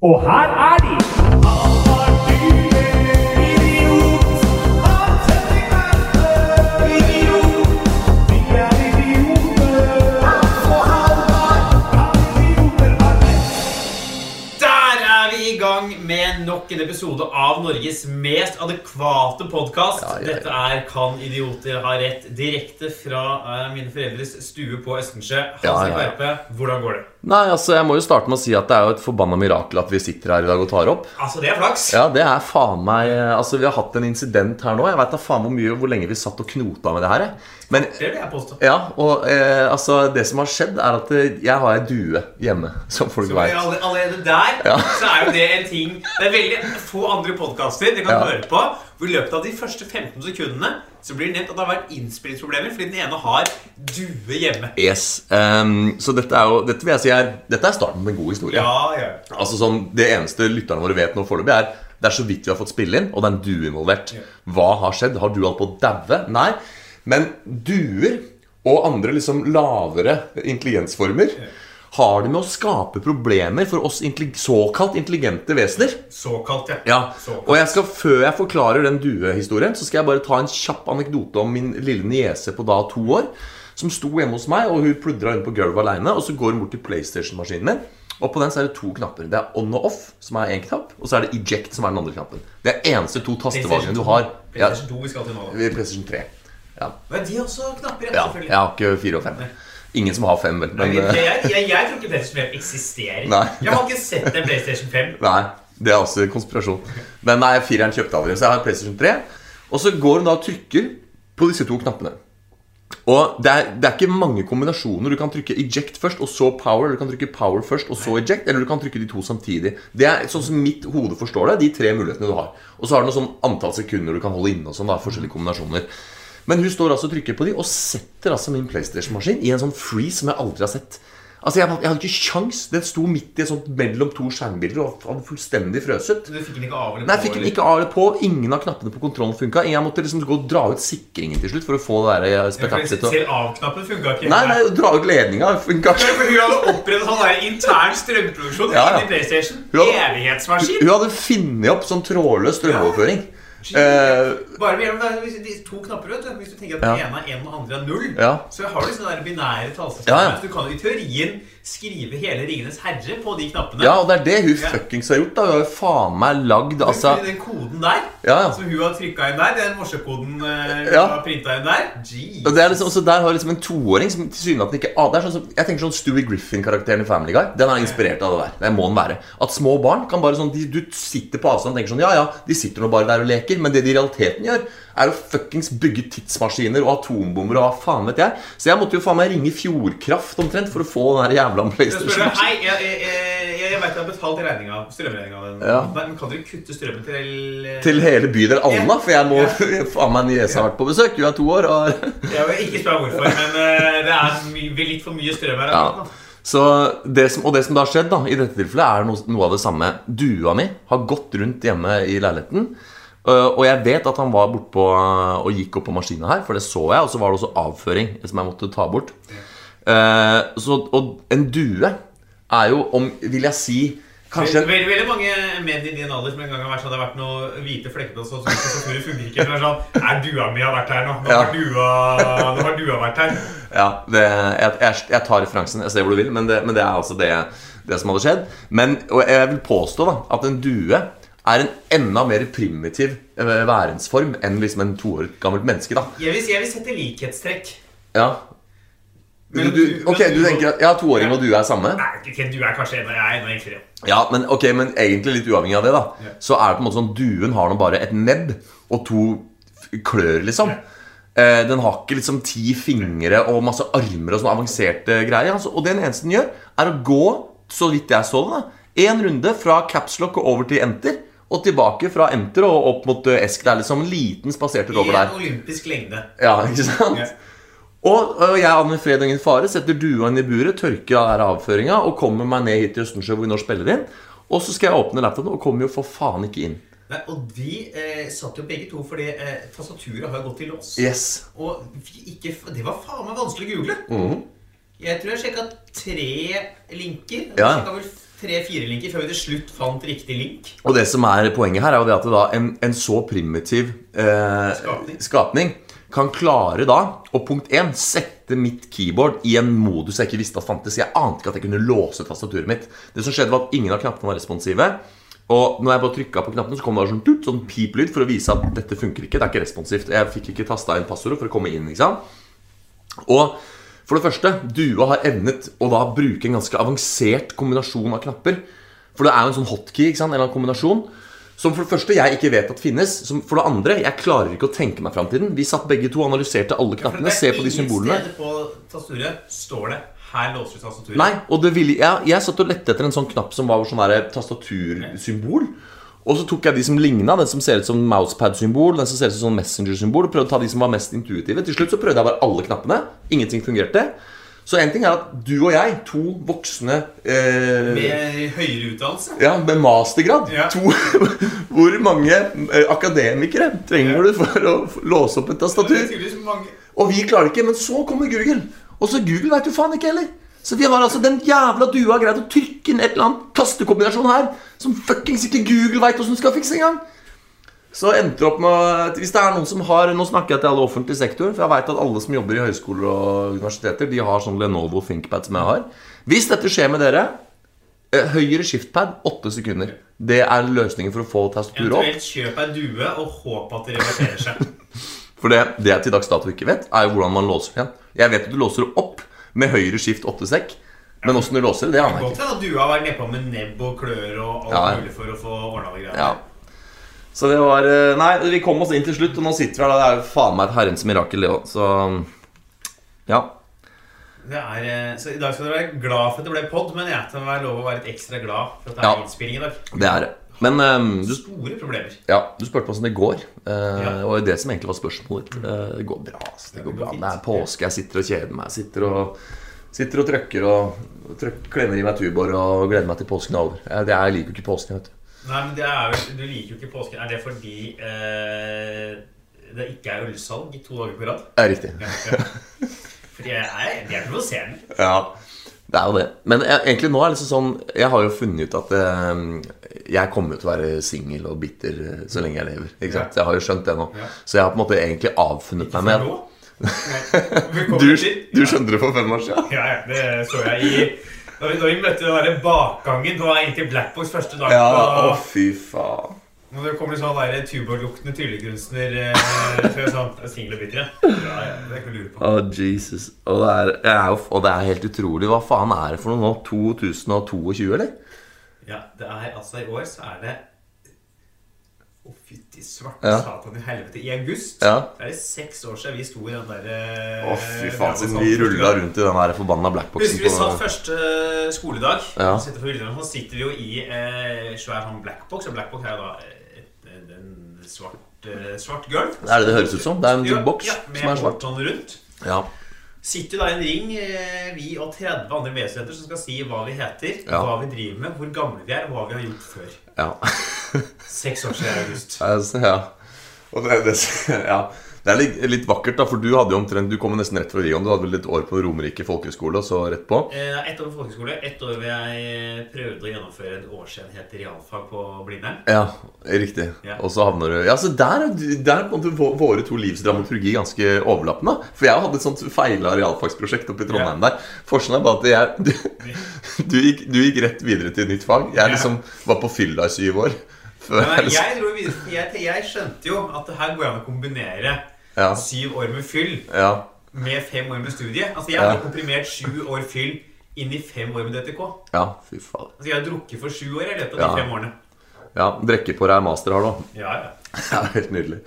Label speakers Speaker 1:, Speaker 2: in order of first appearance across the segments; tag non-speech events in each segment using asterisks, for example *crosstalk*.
Speaker 1: Og her er de!
Speaker 2: Med nok en episode av Norges mest adekvate podkast.
Speaker 3: Ja, ja, ja.
Speaker 2: Dette er Kan idioter ha rett? Direkte fra uh, mine foreldres stue på Østensjø. Hans
Speaker 3: Ja, ja, ja.
Speaker 2: Hvordan går det?
Speaker 3: Nei, altså Jeg må jo starte med å si at det er jo et forbanna mirakel at vi sitter her i dag og tar opp.
Speaker 2: Altså, det er flaks.
Speaker 3: Ja, det er faen meg Altså, vi har hatt en incident her nå. Jeg vet da faen hvor mye Hvor lenge vi satt og knota med det her. Men
Speaker 2: Det vil jeg påstå.
Speaker 3: ja, og eh, altså Det som har skjedd, er at eh, jeg har ei due hjemme, som folk
Speaker 2: Så
Speaker 3: veit.
Speaker 2: alle- Allerede der
Speaker 3: Ja.
Speaker 2: så er jo det en ting Det er veldig få andre podkaster dere kan
Speaker 3: Ja.
Speaker 2: høre på hvor i løpet av de første 15 sekundene så blir det nevnt at det har vært innspillingsproblemer fordi den ene har due hjemme.
Speaker 3: Yes. um, så dette er jo Dette vil jeg si er Dette er starten på en god historie.
Speaker 2: Ja, ja.
Speaker 3: Altså sånn, Det eneste lytterne våre vet nå foreløpig, er det er så vidt vi har fått spille inn, og det er en due involvert.
Speaker 2: Ja.
Speaker 3: Hva har skjedd? Har du holdt på å daue? Nei. Men duer og andre liksom lavere intelligensformer har det med å skape problemer for oss intellig såkalt intelligente vesener.
Speaker 2: Såkalt, ja.
Speaker 3: Ja,
Speaker 2: Såkalt.
Speaker 3: og jeg skal, Før jeg forklarer den duehistorien, så skal jeg bare ta en kjapp anekdote om min lille niese på da to år. Som sto hjemme hos meg, og hun pludra rundt på gulvet aleine. Og så går hun bort til PlayStation-maskinen min, og på den så er det to knapper. Det er on og off, som er én knapp, og så er det eject, som er den andre knappen. Det er eneste to tastevalgene du har.
Speaker 2: PlayStation 2 vi skal til nå.
Speaker 3: PlayStation 3. Ja,
Speaker 2: Men de er også knapper, ja,
Speaker 3: ja
Speaker 2: selvfølgelig.
Speaker 3: har ikke fire og fem. Ingen som har fem, vel. Men,
Speaker 2: jeg,
Speaker 3: eh,
Speaker 2: jeg, jeg, jeg tror ikke PlayStation 5 eksisterer.
Speaker 3: Nei.
Speaker 2: Jeg har ikke sett en PlayStation 5. *laughs*
Speaker 3: Nei, det er også konspirasjon. Men nei, fireren kjøpte aldri. Så jeg har PlayStation 3. Og så går hun da og trykker på disse to knappene. Og det er, det er ikke mange kombinasjoner. Du kan trykke eject først, og så power. Eller du kan trykke power først, og så eject. Eller du kan trykke de to samtidig. Det er sånn som mitt hode forstår det, de tre mulighetene du har. Og så har du noe sånn antall sekunder du kan holde inne og sånn. da, forskjellige kombinasjoner. Men hun står altså og trykker på de, og setter altså min PlayStation-maskin i en sånn freeze som jeg aldri har sett. Altså, jeg, jeg hadde ikke kjangs. Den sto midt i et sånt mellom to skjermbilder og hadde fullstendig frøset.
Speaker 2: Du fikk den ikke av eller
Speaker 3: Nei, jeg fikk den ikke av eller på. Ingen av knappene på kontrollen funka. Jeg måtte liksom gå og dra ut sikringen til slutt for å få det der eh,
Speaker 2: Ja,
Speaker 3: og-
Speaker 2: Selv av-knappen funka ikke.
Speaker 3: Nei, nei, dra ut ledninga funka ikke.
Speaker 2: Hun hadde opprettet sånn der intern strømproduksjon
Speaker 3: Ja, ja.
Speaker 2: inni PlayStation.
Speaker 3: Hun hadde-
Speaker 2: Evighetsmaskin.
Speaker 3: Hun hadde funnet opp sånn trådløs strømoverføring. Eh,
Speaker 2: Bare hvis de to knapper, vet du. Hvis du tenker at den ene er én og den andre er null, så har du sånne der binære tallsystemer. Du kan jo i teorien skrive hele Ringenes herre på de knappene.
Speaker 3: ja, og det er det hun
Speaker 2: Ja.
Speaker 3: fuckings har gjort. da Hun har jo faen meg lagd altså
Speaker 2: Den koden der,
Speaker 3: Ja,
Speaker 2: som hun har trykka inn der, den morsekoden uh,
Speaker 3: Ja.
Speaker 2: har printa inn der Jeez.
Speaker 3: Og det er liksom, også Der har liksom en toåring som tilsynelatende ikke ah, det er sånn som, Jeg tenker sånn Stewie Griffin-karakteren i Family Guy. Den er inspirert av det der. Det må den være. At små barn kan bare sånn de, Du sitter på avstand og tenker sånn Ja, ja, de sitter nå bare der og leker. Men det de i realiteten gjør, er å fuckings bygge tidsmaskiner og atombomber og hva faen vet jeg. Så jeg måtte jo faen meg ringe Fjordkraft omtrent for å få den her jævla PlayStation.
Speaker 2: Hei, jeg, jeg, jeg, jeg vet jeg har betalt regninga, strømregninga.
Speaker 3: Ja.
Speaker 2: Men kan dere kutte strømmen til eh,
Speaker 3: Til hele bydel Alna, for jeg må *laughs* faen meg niese har vært på besøk. Hun er to år. og *laughs*
Speaker 2: Jeg vil ikke spørre hvorfor, men eh, det er litt for mye strøm her.
Speaker 3: Ja. Så det som, og det som da har skjedd da, i dette tilfellet, er noe, noe av det samme. Dua mi har gått rundt hjemme i leiligheten. Øh, Og jeg vet at han var bortpå og gikk opp på maskina her, for det så jeg. Og så var det også avføring som jeg måtte ta bort. Eh, så, og en due er jo, om, vil jeg si Kanskje
Speaker 2: Veldig, veldig, mange menn i din alder som en gang har vært sånn Det har vært noen hvite flekker og så tastaturet så, så, det er sånn Er dua mi har vært her nå? Nå
Speaker 3: Ja.
Speaker 2: har dua, nå har dua vært her.
Speaker 3: Ja, det, jeg, jeg, jeg tar referansen. Jeg ser hvor du vil, men det, men det er altså det, det som hadde skjedd. Men og jeg vil påstå da at en due er en enda mer primitiv eh, værensform enn liksom en to år gammelt menneske. da
Speaker 2: Jeg vil, jeg vil sette likhetstrekk.
Speaker 3: Ja du,
Speaker 2: Men
Speaker 3: du, Ok, du tenker at ja, toåring og du er samme?
Speaker 2: Nei, okay, du er kanskje enda, jeg er enda enklere.
Speaker 3: Ja, men ok, men egentlig litt uavhengig av det, da så er det på en måte sånn duen har nå bare et nebb og to klør, liksom. Eh, den har ikke liksom ti fingre og masse armer og sånne avanserte greier. Altså, og det den eneste den gjør, er å gå, så vidt jeg så det, da én runde fra capslock og over til enter. Og tilbake fra enter og opp mot eh, esk. Det er liksom en liten spasertur over
Speaker 2: I en olympisk lengde.
Speaker 3: Ja, ikke sant?
Speaker 2: Ja.
Speaker 3: Og, og jeg Anne fred og ingen fare setter dua inn i buret, tørker av avføringa og kommer meg ned hit til Østensjø, hvor vi nå spiller inn. Og så skal jeg åpne laptopen, og kommer jo for faen ikke inn.
Speaker 2: Nei, og vi eh, satt jo begge to fordi eh, tastaturet har gått til lås.
Speaker 3: Yes.
Speaker 2: Og ikke, det var faen meg vanskelig å google.
Speaker 3: Mhm.
Speaker 2: Jeg tror jeg sjekka tre linker.
Speaker 3: Ja.
Speaker 2: Jeg sjekket vel tre-fire linker før vi til slutt fant riktig link.
Speaker 3: Og det som er poenget her, er jo det at da en, en så primitiv eh,
Speaker 2: Skapning.
Speaker 3: skapning kan klare da å punkt 1 sette mitt keyboard i en modus jeg ikke visste at fantes. Jeg ante ikke at jeg kunne låse tastaturet mitt. Det som skjedde var at Ingen av knappene var responsive. Og når jeg bare trykka på knappene, så kom det bare sånn, tut, sånn pip-lyd for å vise at dette funker ikke. Det er ikke responsivt. Jeg fikk ikke tasta inn passordet for å komme inn. ikke sant? Og for det første, Dua har evnet å da bruke en ganske avansert kombinasjon av knapper. For det er jo en sånn hotkey, ikke sant? en eller annen kombinasjon, som for det første jeg ikke vet at finnes. Som for det andre, jeg klarer ikke å tenke meg framtiden. Vi satt begge to og analyserte alle knappene. Se på de symbolene.
Speaker 2: Ingen steder på tastaturet står det 'her låser du tastaturet'.
Speaker 3: Nei, og det ville, jeg, jeg satt og lette etter en sånn knapp som var sånn tastatursymbol. Og så tok jeg de som ligna, den som ser ut som mousepad-symbol, den som ser ut som sånn messenger-symbol, og prøvde å ta de som var mest intuitive. Til slutt så prøvde jeg bare alle knappene. Ingenting fungerte. Så en ting er at du og jeg, to voksne eh,
Speaker 2: Med høyere utdannelse.
Speaker 3: ja, med mastergrad.
Speaker 2: Ja.
Speaker 3: To, *laughs* hvor mange eh, akademikere trenger du for å låse opp et tastatur? Og vi klarer ikke, men så kommer Google. Og så Google vet du faen ikke heller. Så vi har altså den jævla dua greid å trykke inn et eller annet tastekombinasjon her som fuckings ikke Google veit åssen skal fikse engang. Så endte opp med at Hvis det er noen som har Nå snakker jeg til alle offentlig sektor, for jeg veit at alle som jobber i høyskoler og universiteter, De har sånn Lenovo ThinkPad som jeg har. Hvis dette skjer med dere Høyere Høyre skiftpad, åtte sekunder. Det er løsningen for å få tastaturet opp.
Speaker 2: Eventuelt kjøp ei due og håp at det reverterer seg. *laughs*
Speaker 3: For det, det jeg til dags dato ikke vet, er jo hvordan man låser igjen. Jeg vet at du låser opp med høyre skift 8 sekk, men åssen du låser det, det aner jeg
Speaker 2: Godt
Speaker 3: ikke.
Speaker 2: du at vært nedpå med nebb og klør og alt
Speaker 3: Ja,
Speaker 2: mulig for å få ordna det greiene.
Speaker 3: Ja. Så det var eh, Nei, vi kom oss inn til slutt, og nå sitter vi her. da. Det er jo faen meg et herrens mirakel, det òg. Så ja.
Speaker 2: Det er, eh, så I dag skal du være glad for at det ble pod, men jeg tar meg lov å være litt ekstra glad for at det er
Speaker 3: Ja.
Speaker 2: innspilling i dag.
Speaker 3: Det er det. Men um, du,
Speaker 2: Store problemer.
Speaker 3: ja, du spurte hvordan det går. Uh,
Speaker 2: Ja.
Speaker 3: Og det som egentlig var spørsmålet ditt. Uh, det går bra. Altså. Det går bra. Det er påske, jeg sitter og kjeder meg. Sitter og Sitter og trøkker og trøk, klemmer i meg Tuborg og gleder meg til påsken er over. Jeg, det, jeg liker jo ikke påsken, vet du.
Speaker 2: Nei, men det er Du liker jo ikke påsken. Er det fordi eh, det ikke er ølsalg i to dager på rad?
Speaker 3: Det er riktig.
Speaker 2: Ja, ja. Fordi jeg er provoserende.
Speaker 3: Ja, det er jo det. Men jeg, egentlig nå er det liksom sånn Jeg har jo funnet ut at eh, jeg kommer til å være singel og bitter eh, så lenge jeg lever. Ikke sant? Jeg har jo skjønt det nå.
Speaker 2: Ja.
Speaker 3: Så jeg har på en måte egentlig avfunnet meg med du, du skjønte det for fem år siden?
Speaker 2: Ja, ja, det så jeg i Da vi, da vi møtte den bakgangen Det var egentlig Blackbox første dag.
Speaker 3: Ja, å fy faen.
Speaker 2: Og det kommer sånn der Tuborg-luktende tryllekunstner eh, sånn, er bitter, ja. Det er ikke å lure på.
Speaker 3: Å, Jesus. Og det, er, er jo, og det er helt utrolig. Hva faen er det for noe nå? 2022, eller?
Speaker 2: Ja, det er altså I år så er det Å, fytti svarte
Speaker 3: Ja.
Speaker 2: satan i helvete. I august
Speaker 3: Ja.
Speaker 2: det er det seks år siden vi sto i den der
Speaker 3: Å, fy faen. Siden vi rulla rundt i den der forbanna blackboxen
Speaker 2: Husker vi satt
Speaker 3: på
Speaker 2: første eh, skoledag.
Speaker 3: Ja.
Speaker 2: Sitter for Så sitter vi jo i eh, svær sånn blackbox. Og blackbox er jo da eh, svart, eh, svart gulv.
Speaker 3: Det er det det høres ut som. Det er en
Speaker 2: Ja,
Speaker 3: boks
Speaker 2: ja,
Speaker 3: som er svart.
Speaker 2: Rundt.
Speaker 3: Ja.
Speaker 2: Sitter da i en ring, eh, vi og 30 andre medstudenter, som skal si hva vi heter,
Speaker 3: Ja.
Speaker 2: hva vi driver med, hvor gamle vi er, og hva vi har gjort før.
Speaker 3: ja.
Speaker 2: Seks år siden i august. *laughs*
Speaker 3: Ja. Og det, det, *laughs* ja. Det er litt, litt vakkert, da, for du hadde jo omtrent Du kom nesten rett fra Rion. Du hadde vel et år på Romerike folkehøgskole, og så rett på?
Speaker 2: Eh, Ett år på folkeskole, ett år hvor jeg prøvde å gjennomføre en årsenhet i realfag på Blindern.
Speaker 3: Ja, riktig.
Speaker 2: Ja.
Speaker 3: Og så havner du Ja, så der, er- der er våre to livs dramaturgi ganske overlappende. For jeg hadde et sånt feila realfagsprosjekt oppe i Trondheim der. Forskjellen er bare at jeg du, *laughs* du, gikk, du gikk rett videre til nytt fag. Jeg
Speaker 2: Ja.
Speaker 3: liksom var på fylla i syv år. *laughs* Før
Speaker 2: Men
Speaker 3: jeg liksom,
Speaker 2: jeg, jeg skjønte jo at det her går an å kombinere
Speaker 3: ja,
Speaker 2: syv år med fyll
Speaker 3: ja,
Speaker 2: med fem år med studie. Altså Jeg har komprimert sju år fyll inn i fem år med DTK.
Speaker 3: ja, fy faen.
Speaker 2: Altså Jeg har drukket for sju år i løpet av de fem årene.
Speaker 3: Ja, Drikke på deg master har du.
Speaker 2: Ja, ja. *laughs*
Speaker 3: Ja, helt nydelig.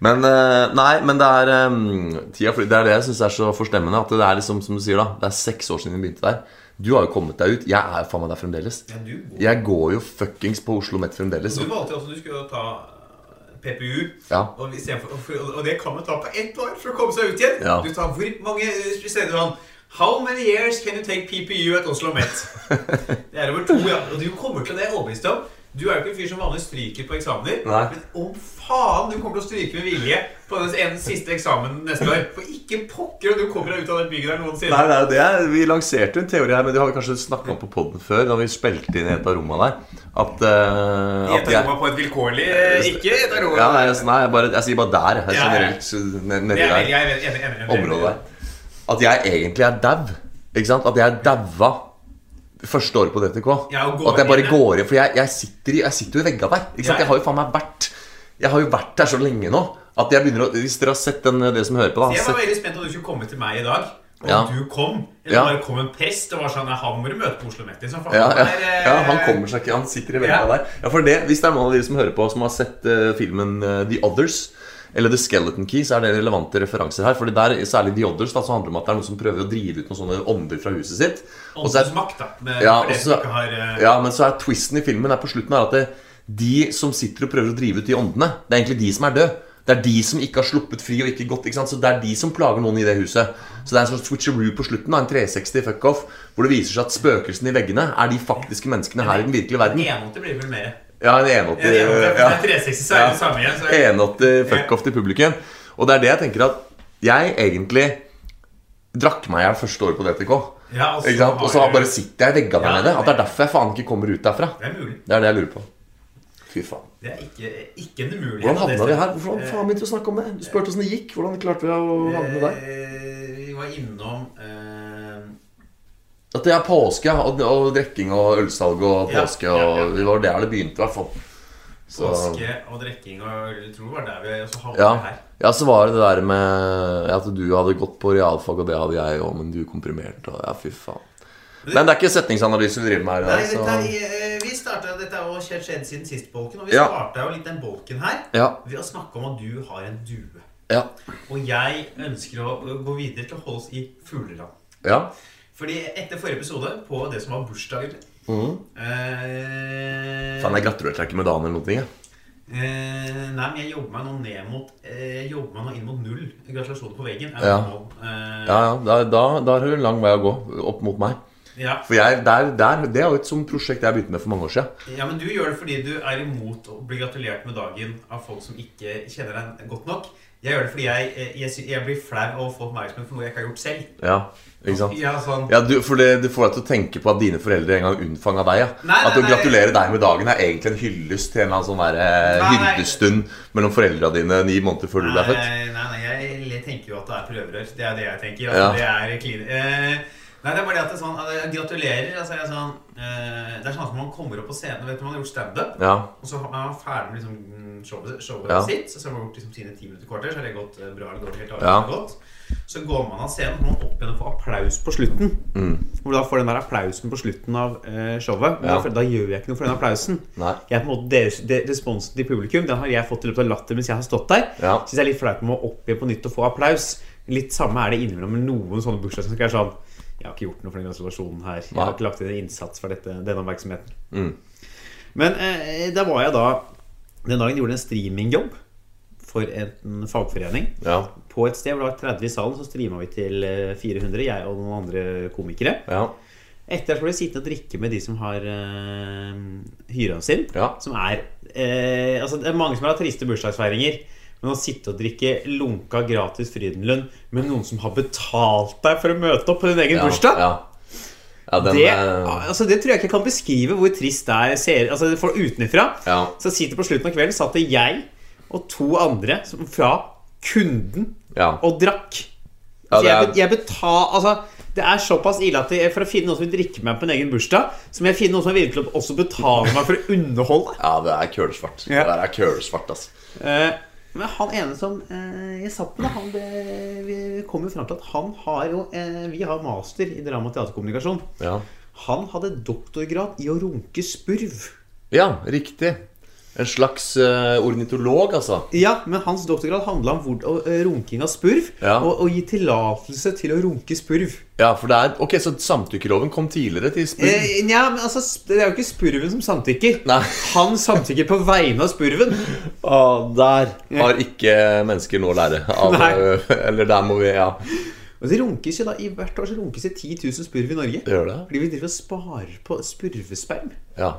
Speaker 3: Men eh, nei, men det er um, tida. Det er det jeg syns er så forstemmende. At det er liksom, som du sier da Det er seks år siden vi begynte der. Du har jo kommet deg ut. Jeg er jo faen meg der fremdeles.
Speaker 2: ja går.
Speaker 3: Jeg går jo fuckings på Oslo Met fremdeles.
Speaker 2: du valgte også du skulle ta eh, PPU.
Speaker 3: Ja.
Speaker 2: Og, for, og- det kan man ta på ett år for å komme seg ut igjen.
Speaker 3: Ja.
Speaker 2: Du tar hvor mange eh, steder sånn How many years can you take PPU at Oslo Met? *laughs* Det er over to, ja. Og du kommer til det, er overbevist om. Du er jo ikke en fyr som vanligvis stryker på eksamener.
Speaker 3: Nei.
Speaker 2: Men om faen, du kommer til å stryke med vilje på den ene siste eksamen neste år. For ikke pokker om du kommer deg ut av det bygget der noensinne.
Speaker 3: Nei, det er. Vi lanserte jo en teori her, men det har vi kanskje snakka om på poden før, da vi spilte inn i et av rommene der. At, uh,
Speaker 2: at jeg, på et vilkårlig eh, Ikke et av rommene
Speaker 3: Ja, nei, jeg, nei jeg, bare, jeg sier bare der. Jeg, generelt nedi
Speaker 2: er
Speaker 3: der.
Speaker 2: er
Speaker 3: området der. At jeg egentlig er dau. Ikke sant? At jeg daua første året på DTK.
Speaker 2: Ja,
Speaker 3: at jeg bare går inn. For jeg, jeg, sitter, i, jeg sitter jo i vegga der. Ikke sant?
Speaker 2: Ja.
Speaker 3: Jeg har jo faen meg vært Jeg har jo vært der så lenge nå at jeg begynner å Hvis dere har sett den, det som hører på, da
Speaker 2: Jeg var veldig spent om du skulle komme til meg i dag. Og
Speaker 3: Ja.
Speaker 2: du kom. Eller
Speaker 3: Ja.
Speaker 2: bare kom en prest og var sånn Han må du møte på Oslo Met. Liksom,
Speaker 3: ja, ja,
Speaker 2: er, eh,
Speaker 3: ja, han kommer seg ikke Han sitter i vegga der. Ja, for det, Hvis det er noen av dere som hører på, som har sett uh, filmen uh, The Others eller The Skeleton Key, så er det relevante referanser her. Fordi der, Særlig The Others da, så handler det om at det er noen som prøver å drive ut noen sånne ånder fra huset sitt. Og så er-
Speaker 2: Åndens makt, da. Med,
Speaker 3: Ja,
Speaker 2: for det
Speaker 3: og
Speaker 2: som
Speaker 3: så-
Speaker 2: ikke har uh...
Speaker 3: Ja, men så er twisten i filmen er på slutten er at det, de som sitter og prøver å drive ut de åndene, det er egentlig de som er døde. Det er de som ikke har sluppet fri og ikke gått. ikke? Så det er de som plager noen i det huset. Så det er en sånn switcheroo på slutten, en 360 fuck-off, hvor det viser seg at spøkelsene i veggene er de faktiske menneskene her i den virkelige verden.
Speaker 2: Enåtte blir det vel mer.
Speaker 3: Ja, en 180
Speaker 2: Ja,
Speaker 3: ja.
Speaker 2: for det 360, så er det det samme igjen.
Speaker 3: 180 fuck-off til publikum. Og det er det jeg tenker at jeg egentlig drakk meg i hjel første året på DTK.
Speaker 2: Ja, og så
Speaker 3: Og så bare sitter jeg i veggene der nede. At det er derfor jeg faen ikke kommer ut derfra.
Speaker 2: Det er mulig.
Speaker 3: Det er det jeg lurer på. Fy faen.
Speaker 2: Det er ikke, ikke en umulighet.
Speaker 3: Hvordan
Speaker 2: av
Speaker 3: havna vi her? Hvorfor faen begynte vi å snakke om det? Du spurte åssen det gikk. Hvordan klarte vi å havne der?
Speaker 2: Eh, Vi var innom eh,
Speaker 3: At det er påske og, og drikking og ølsalg og påske
Speaker 2: ja, ja.
Speaker 3: og Det var der det begynte, i hvert fall. Så,
Speaker 2: påske og drikking og øl. Jeg tror det var der vi havnet
Speaker 3: ja.
Speaker 2: her.
Speaker 3: ja, så var det det der med at du hadde gått på realfag, og det hadde jeg òg, men du komprimerte, og ja, fy faen. Men det er ikke setningsanalyse vi driver med her.
Speaker 2: Nei,
Speaker 3: i
Speaker 2: dette, er, eh, vi startet, dette er jo skjedd skjedd siden sist bolken, og vi
Speaker 3: Ja.
Speaker 2: starta jo litt den bolken her
Speaker 3: Ja.
Speaker 2: ved å snakke om at du har en due.
Speaker 3: Ja.
Speaker 2: Og jeg ønsker å gå videre til å holde oss i fugleland.
Speaker 3: ja.
Speaker 2: Fordi etter forrige episode, på det som var bursdag
Speaker 3: mm.
Speaker 2: eh,
Speaker 3: Faen, jeg gratulerer ikke med dagen eller noe. Ja.
Speaker 2: eh, Nei, men jeg jobber meg nå ned mot eh, Jobber meg nå inn mot null. Gratulasjoner på veggen.
Speaker 3: Ja.
Speaker 2: Eh,
Speaker 3: Ja, ja, da, da, da har du en lang vei å gå opp mot meg.
Speaker 2: ja.
Speaker 3: For jeg, der, der, det er jo et sånt prosjekt jeg begynte med for mange år siden.
Speaker 2: Ja, men du gjør det fordi du er imot å bli gratulert med dagen av folk som ikke kjenner deg godt nok. Jeg gjør det fordi jeg, eh, jeg, jeg blir flau av å få oppmerksomhet for noe jeg ikke har gjort selv.
Speaker 3: Ja, ikke sant?
Speaker 2: Ja, sånn.
Speaker 3: Ja, du, for det, det får deg til å tenke på at dine foreldre en gang unnfanga deg. Ja.
Speaker 2: Nei,
Speaker 3: at å
Speaker 2: nei, nei.
Speaker 3: gratulere deg med dagen er egentlig en hyllest til en eller annen sånn der, eh,
Speaker 2: Nei, nei.
Speaker 3: hyrdestund mellom foreldra dine ni måneder før du ble født.
Speaker 2: Nei, nei, nei, jeg tenker jo at det er prøverør. Det er det jeg tenker. Altså,
Speaker 3: Ja.
Speaker 2: det er clean. Eh, nei, det er bare det at det er sånn at jeg Gratulerer. Altså, jeg er sånn, eh, det er sånn at man kommer opp på scenen Vet du, Man har gjort standup,
Speaker 3: Ja,
Speaker 2: og så er man ferdig med liksom, showet, showet
Speaker 3: Ja.
Speaker 2: sitt. Så har man gjort liksom, sine ti minutter kvarter, så har det gått eh, bra eller dårlig. Helt avhengig
Speaker 3: Ja.
Speaker 2: godt. Så går man av scenen, og opp igjen og får applaus på slutten.
Speaker 3: Mm.
Speaker 2: Hvor du da får den der applausen på slutten av eh, showet. Men
Speaker 3: Ja.
Speaker 2: da, da gjør jeg ikke noe for den applausen.
Speaker 3: nei.
Speaker 2: Jeg er på en måte deres, de, Responsen til publikum Den har jeg fått i løpet av latter mens jeg har stått der.
Speaker 3: Ja.
Speaker 2: Synes jeg er litt flaut med å opp igjen på nytt og få applaus. Litt samme er det innimellom med noen sånne bursdager som være sånn Jeg har ikke gjort noe for den gratulasjonen her. Jeg har ikke lagt inn en innsats for dette, denne oppmerksomheten.
Speaker 3: Mm.
Speaker 2: Men eh, da var jeg da Den dagen gjorde en streamingjobb for en fagforening.
Speaker 3: Ja.
Speaker 2: På et sted hvor det var 30 i salen, så streama vi til eh, 400, jeg og noen andre komikere.
Speaker 3: Ja.
Speaker 2: Etter så ble vi sittende og drikke med de som har uh, hyra sin.
Speaker 3: Ja.
Speaker 2: Som er uh, Altså, det er mange som har hatt triste bursdagsfeiringer. Men å sitte og drikke lunka gratis Frydenlund med noen som har betalt deg for å møte opp på din egen bursdag
Speaker 3: Ja. ja den
Speaker 2: det,
Speaker 3: eh,
Speaker 2: altså, det tror jeg ikke kan beskrive hvor trist det er. Ser, altså, for utenfra
Speaker 3: Ja.
Speaker 2: Så sitter på slutten av kvelden satt det jeg og to andre som, fra kunden
Speaker 3: Ja.
Speaker 2: og drakk.
Speaker 3: Ja, det er-
Speaker 2: jeg, jeg betal, altså, det er såpass ille at jeg, for å finne noen som vil drikke meg på en egen bursdag, så må jeg finne noen som virkelig også betaler meg for å underholde.
Speaker 3: ja, det er kølesvart.
Speaker 2: Ja.
Speaker 3: Det er kølesvart, altså.
Speaker 2: Eh, men han ene som eh, jeg satt med, han det, vi kom jo fram til at han har jo eh, Vi har master i drama- og teaterkommunikasjon.
Speaker 3: Ja.
Speaker 2: Han hadde doktorgrad i å runke spurv.
Speaker 3: ja, riktig. En slags uh, ornitolog, altså.
Speaker 2: Ja, men hans doktorgrad handla om hvor, eh, runking av spurv.
Speaker 3: Ja.
Speaker 2: Og, å gi tillatelse til å runke spurv.
Speaker 3: Ja, for det er Ok, så samtykkeloven kom tidligere til spurv?
Speaker 2: Eh, ja, men altså, Det er jo ikke spurven som samtykker.
Speaker 3: Nei.
Speaker 2: Han samtykker på vegne av spurven.
Speaker 3: Og der har ikke mennesker noe å lære av
Speaker 2: Nei.
Speaker 3: eh, Eller der må vi Ja,
Speaker 2: Og det runkes jo da, I hvert år så runkes det 10 000 spurv i Norge.
Speaker 3: gjør det?
Speaker 2: Fordi vi driver og sparer på spurvesperm.
Speaker 3: Ja.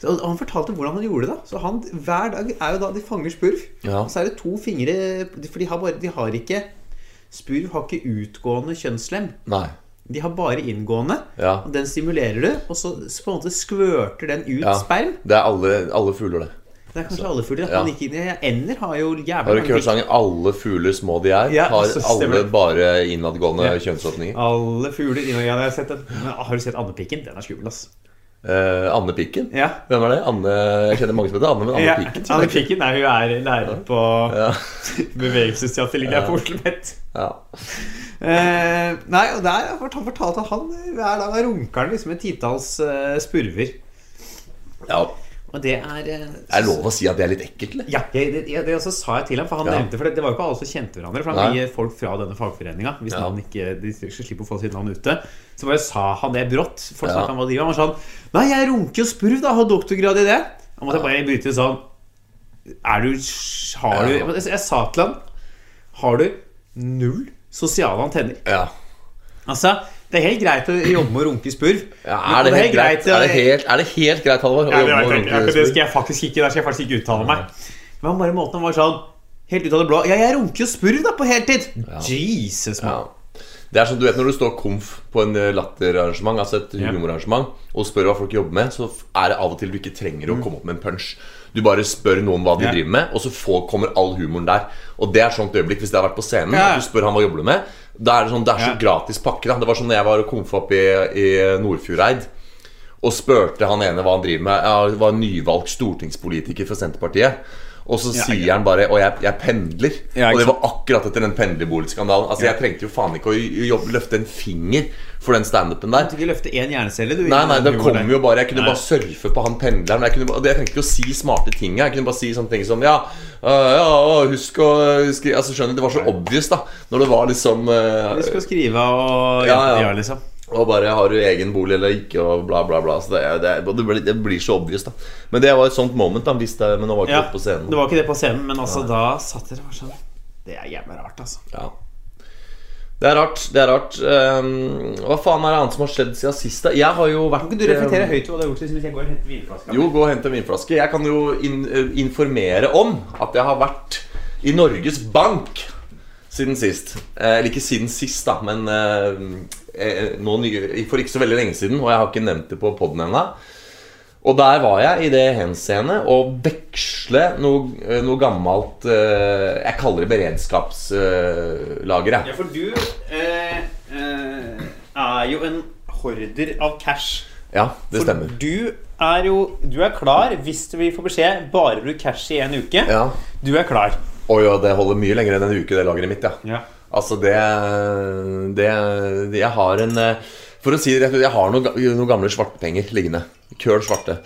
Speaker 2: Så, han fortalte hvordan han gjorde det. Så han, Hver dag er jo da de fanger spurv.
Speaker 3: Ja.
Speaker 2: Og så er det to fingre For de har, bare, de har ikke Spurv har ikke utgående kjønnslem.
Speaker 3: Nei.
Speaker 2: De har bare inngående.
Speaker 3: Ja.
Speaker 2: Og Den stimulerer du, og så på en måte skvørter den ut
Speaker 3: Ja.
Speaker 2: sperm.
Speaker 3: Det er alle, alle fugler, det.
Speaker 2: Det er kanskje alle fugler.
Speaker 3: Ja.
Speaker 2: ikke- Ender har jo jævlig
Speaker 3: Har du ikke hørt sangen 'Alle fugler små de er'?
Speaker 2: Ja,
Speaker 3: har
Speaker 2: så
Speaker 3: alle bare innadgående
Speaker 2: Ja.
Speaker 3: kjønnsåpninger?
Speaker 2: Alle fugler ja, har. Har du sett Andepikken? Den er skummel, ass.
Speaker 3: Eh, Anne Pikken?
Speaker 2: Ja.
Speaker 3: Hvem er det? Anne, jeg kjenner mange som heter Anne, men Anne
Speaker 2: ja.
Speaker 3: Pikken Anne
Speaker 2: Pikken er hun er lærer på
Speaker 3: Ja. *laughs*
Speaker 2: bevegelsesteater ja. på Oslo Met.
Speaker 3: Ja.
Speaker 2: Uh, nei, og der har han fortalt at han hver dag runker han liksom et titalls uh, spurver.
Speaker 3: ja.
Speaker 2: Og det er eh,
Speaker 3: Er lov å si at det er litt ekkelt, eller?
Speaker 2: Ja, det, det, ja, det også sa jeg til ham, for han
Speaker 3: Ja.
Speaker 2: nevnte For det, det var jo ikke alle som kjente hverandre. For han blir folk fra denne fagforeninga. Hvis
Speaker 3: Ja.
Speaker 2: ikke De skal slippe å få sitt navn ute. Så bare sa han det brått. Folk
Speaker 3: Ja.
Speaker 2: han var. Han var sånn Nei, jeg runker jo spurv, da. Har doktorgrad i det. Da måtte jeg bare bryte sånn Er du Har du jeg, jeg sa til han Har du null sosiale antenner?
Speaker 3: Ja.
Speaker 2: Altså, det er helt greit å jobbe med å runke i spurv.
Speaker 3: ja er, det helt greit, er, det helt, er det helt greit, Halvor?
Speaker 2: ja, det, det skal jeg faktisk ikke Der skal jeg faktisk ikke uttale meg. Men bare måten han var sånn Helt ut av det blå. Ja, jeg runker jo spurv da på heltid. Jesus, mann.
Speaker 3: Ja. Det er som du vet når du står komf på en eh, latterarrangement, altså et humorarrangement, og spør hva folk jobber med, så er det av og til du ikke trenger å komme opp med en punch. Du bare spør noen hva de.
Speaker 2: Ja.
Speaker 3: driver med, og så får, kommer all humoren der. Og det er sånt øyeblikk hvis det har vært på scenen.
Speaker 2: Ja.
Speaker 3: At du spør han hva jobber du med. Da er det sånn, det er så gratis pakke. da Det var sånn når jeg var og komfa opp i, i Nordfjordeid. Og spurte han ene hva han driver med. Jeg var nyvalgt stortingspolitiker for Senterpartiet. Og så sier
Speaker 2: ja.
Speaker 3: han bare Og jeg, jeg pendler.
Speaker 2: Ja,
Speaker 3: og det var akkurat etter den pendlerboligskandalen. Altså. Jeg trengte jo faen ikke å jobbe, løfte en finger for den standupen der.
Speaker 2: Du kunne ikke løfte én hjernecelle, du.
Speaker 3: Nei, nei, det kom jo bare Jeg kunne
Speaker 2: Nei.
Speaker 3: bare surfe på han pendleren. Jeg, kunne jeg trengte ikke å si smarte ting. Jeg kunne bare si sånne ting som Ja, uh, ja husk å skrive Altså skjønner du, Det var så obvious, da. Når det var liksom uh,
Speaker 2: Du å skrive og
Speaker 3: Ja, ja.
Speaker 2: ja, liksom.
Speaker 3: Og bare har du egen bolig eller ikke, og bla, bla, bla. Så det, det, det, blir, det blir så obvious, da. Men det var et sånt moment, da. Hvis det, men nå var ikke
Speaker 2: Ja,
Speaker 3: på scenen.
Speaker 2: det var ikke det på scenen, men altså da satt dere og var sånn Det er jævlig rart, altså.
Speaker 3: Ja. Det er rart. det er rart um, Hva faen er det annet som har skjedd siden sist? da? Jeg har jo vært
Speaker 2: Kan ikke du reflektere
Speaker 3: ehm,
Speaker 2: høyt over hva du har gjort siden jeg går og henter vinflaske?
Speaker 3: Jo, gå og hent en vinflaske. Jeg kan jo in eh, informere om at jeg har vært i Norges Bank siden sist. Eh, Eller ikke siden sist, da, men eh, eh, nå, for ikke så veldig lenge siden. Og jeg har ikke nevnt det på poden ennå. Og der var jeg i det henseende å veksle noe, eh, noe gammelt eh, Jeg kaller det beredskapslager.
Speaker 2: Ja, for du eh, eh, er jo en horder av cash.
Speaker 3: Ja, det
Speaker 2: For
Speaker 3: stemmer.
Speaker 2: Du er jo Du er klar hvis vi får beskjed bare bruk cash i en uke.
Speaker 3: Ja.
Speaker 2: Du er klar.
Speaker 3: Oi, ja, det holder mye lenger enn en uke, det lageret mitt. ja
Speaker 2: Ja.
Speaker 3: Altså, det, det, Jeg har en eh, For å si det rett ut, jeg har noen, noen gamle svartpenger liggende. Køl svarte.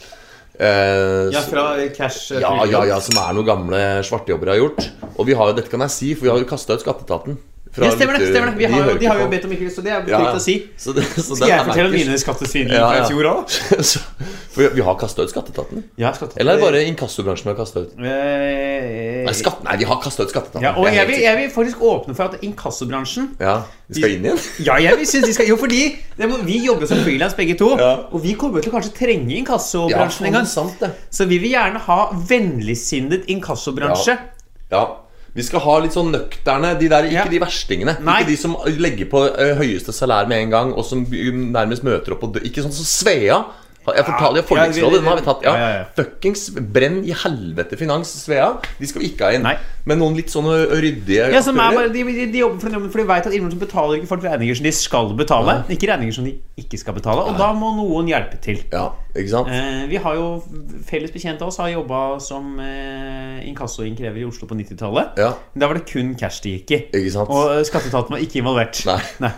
Speaker 3: Eh,
Speaker 2: ja, fra cash eh,
Speaker 3: ja, ja, ja, som er noen gamle svartejobbere har gjort. Og vi har jo, dette kan jeg si, for vi har jo kasta ut skatteetaten. Fra
Speaker 2: Ja, stemmer det. stemmer det Vi har,
Speaker 3: hører
Speaker 2: de har jo bedt om ikke så det er
Speaker 3: Ja,
Speaker 2: trygt å si.
Speaker 3: Så det, så
Speaker 2: Skal jeg fortelle om mine skattesvindler
Speaker 3: Ja,
Speaker 2: fra
Speaker 3: ja.
Speaker 2: i fjor òg? *laughs*
Speaker 3: For vi- har kasta ut skatteetaten.
Speaker 2: Ja, skatteetaten.
Speaker 3: Eller er det bare inkassobransjen vi har kasta ut?
Speaker 2: Eh,
Speaker 3: Nei, skatt, nei, vi har kasta ut skatteetaten.
Speaker 2: ja, og jeg vil, jeg vil faktisk åpne for at inkassobransjen
Speaker 3: Ja, Vi skal inn igjen?
Speaker 2: Ja, jeg vil synes de skal Jo, fordi det må, vi jobber som frilans begge to.
Speaker 3: Ja.
Speaker 2: Og vi kommer til å kanskje trenge
Speaker 3: Ja,
Speaker 2: inkassobransjen en gang.
Speaker 3: sant det.
Speaker 2: Så vi vil gjerne ha vennligsinnet inkassobransje.
Speaker 3: Ja. Vi skal ha litt sånn nøkterne. De der, ikke
Speaker 2: Ja.
Speaker 3: de verstingene.
Speaker 2: Nei.
Speaker 3: Ikke de som legger på høyeste salær med en gang, og som nærmest møter opp og dø Ikke sånn som Svea. Jeg fortalte
Speaker 2: Ja,
Speaker 3: Forliksrådet, den har vi tatt. Ja,
Speaker 2: Ja, ja.
Speaker 3: Fuckings brenn i helvete finans, Svea. De skal vi ikke ha inn.
Speaker 2: Nei.
Speaker 3: Men noen litt sånne ryddige
Speaker 2: Ja, som er bare, de, de, jobber for den jobben, for de vet at innimellom betaler ikke folk regninger som de skal betale. Ikke regninger som de ikke skal betale. Og da må noen hjelpe til.
Speaker 3: Ja, ikke sant?
Speaker 2: Eh, vi har jo Felles bekjente av oss har jobba som eh, inkassoinnkrever i Oslo på 90-tallet.
Speaker 3: Ja,
Speaker 2: Da var det kun cash det gikk i. Og eh, skatteetaten var ikke involvert.
Speaker 3: Nei.
Speaker 2: Nei.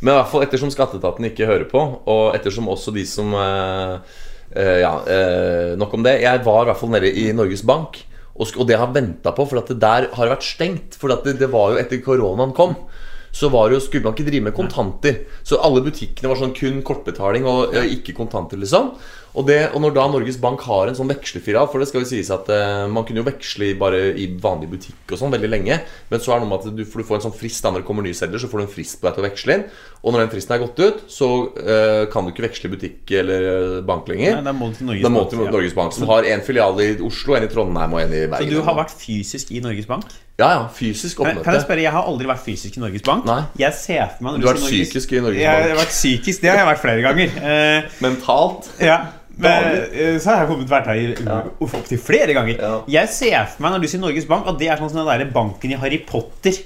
Speaker 3: Men i hvert fall ettersom skatteetaten ikke hører på, og ettersom også de som eh, eh, Ja, eh, nok om det. Jeg var i hvert fall nede i Norges Bank, og, og det har venta på, for at det der har vært stengt. For at det, det var jo etter koronaen kom. Så var det jo, skulle man ikke drive med kontanter. Så alle butikkene var sånn kun kortbetaling og ja, ikke kontanter, liksom. Og, det, og når da Norges Bank har en sånn vekslefilial For det skal jo sies at eh, man kunne jo veksle i bare i vanlig butikk og sånn veldig lenge. Men så er det noe med at du, du får en sånn frist da når det kommer nye sedler, så får du en frist på deg til å veksle inn. Og når den fristen er gått ut, så eh, kan du ikke veksle i butikk eller eh, bank lenger.
Speaker 2: Nei, da må du til Norges
Speaker 3: må
Speaker 2: Bank, ja.
Speaker 3: Norges Bank, som har en filial i Oslo, en i Trondheim og en i Bergen.
Speaker 2: Så du har vært fysisk i Norges Bank?
Speaker 3: Ja, ja. Fysisk
Speaker 2: oppmøte. kan jeg spørre, Jeg har aldri vært fysisk i Norges Bank.
Speaker 3: Nei.
Speaker 2: Jeg ser for meg
Speaker 3: Du har vært
Speaker 2: Norges-
Speaker 3: psykisk i Norges
Speaker 2: Jeg har vært psykisk, Det har jeg vært flere ganger. *laughs* Eh,
Speaker 3: Mentalt.
Speaker 2: ja men, eh, så har jeg kommet vært her ja. opptil flere ganger.
Speaker 3: Ja.
Speaker 2: Jeg ser for meg når du sier Norges Bank, at det er sånn som den der banken i Harry Potter.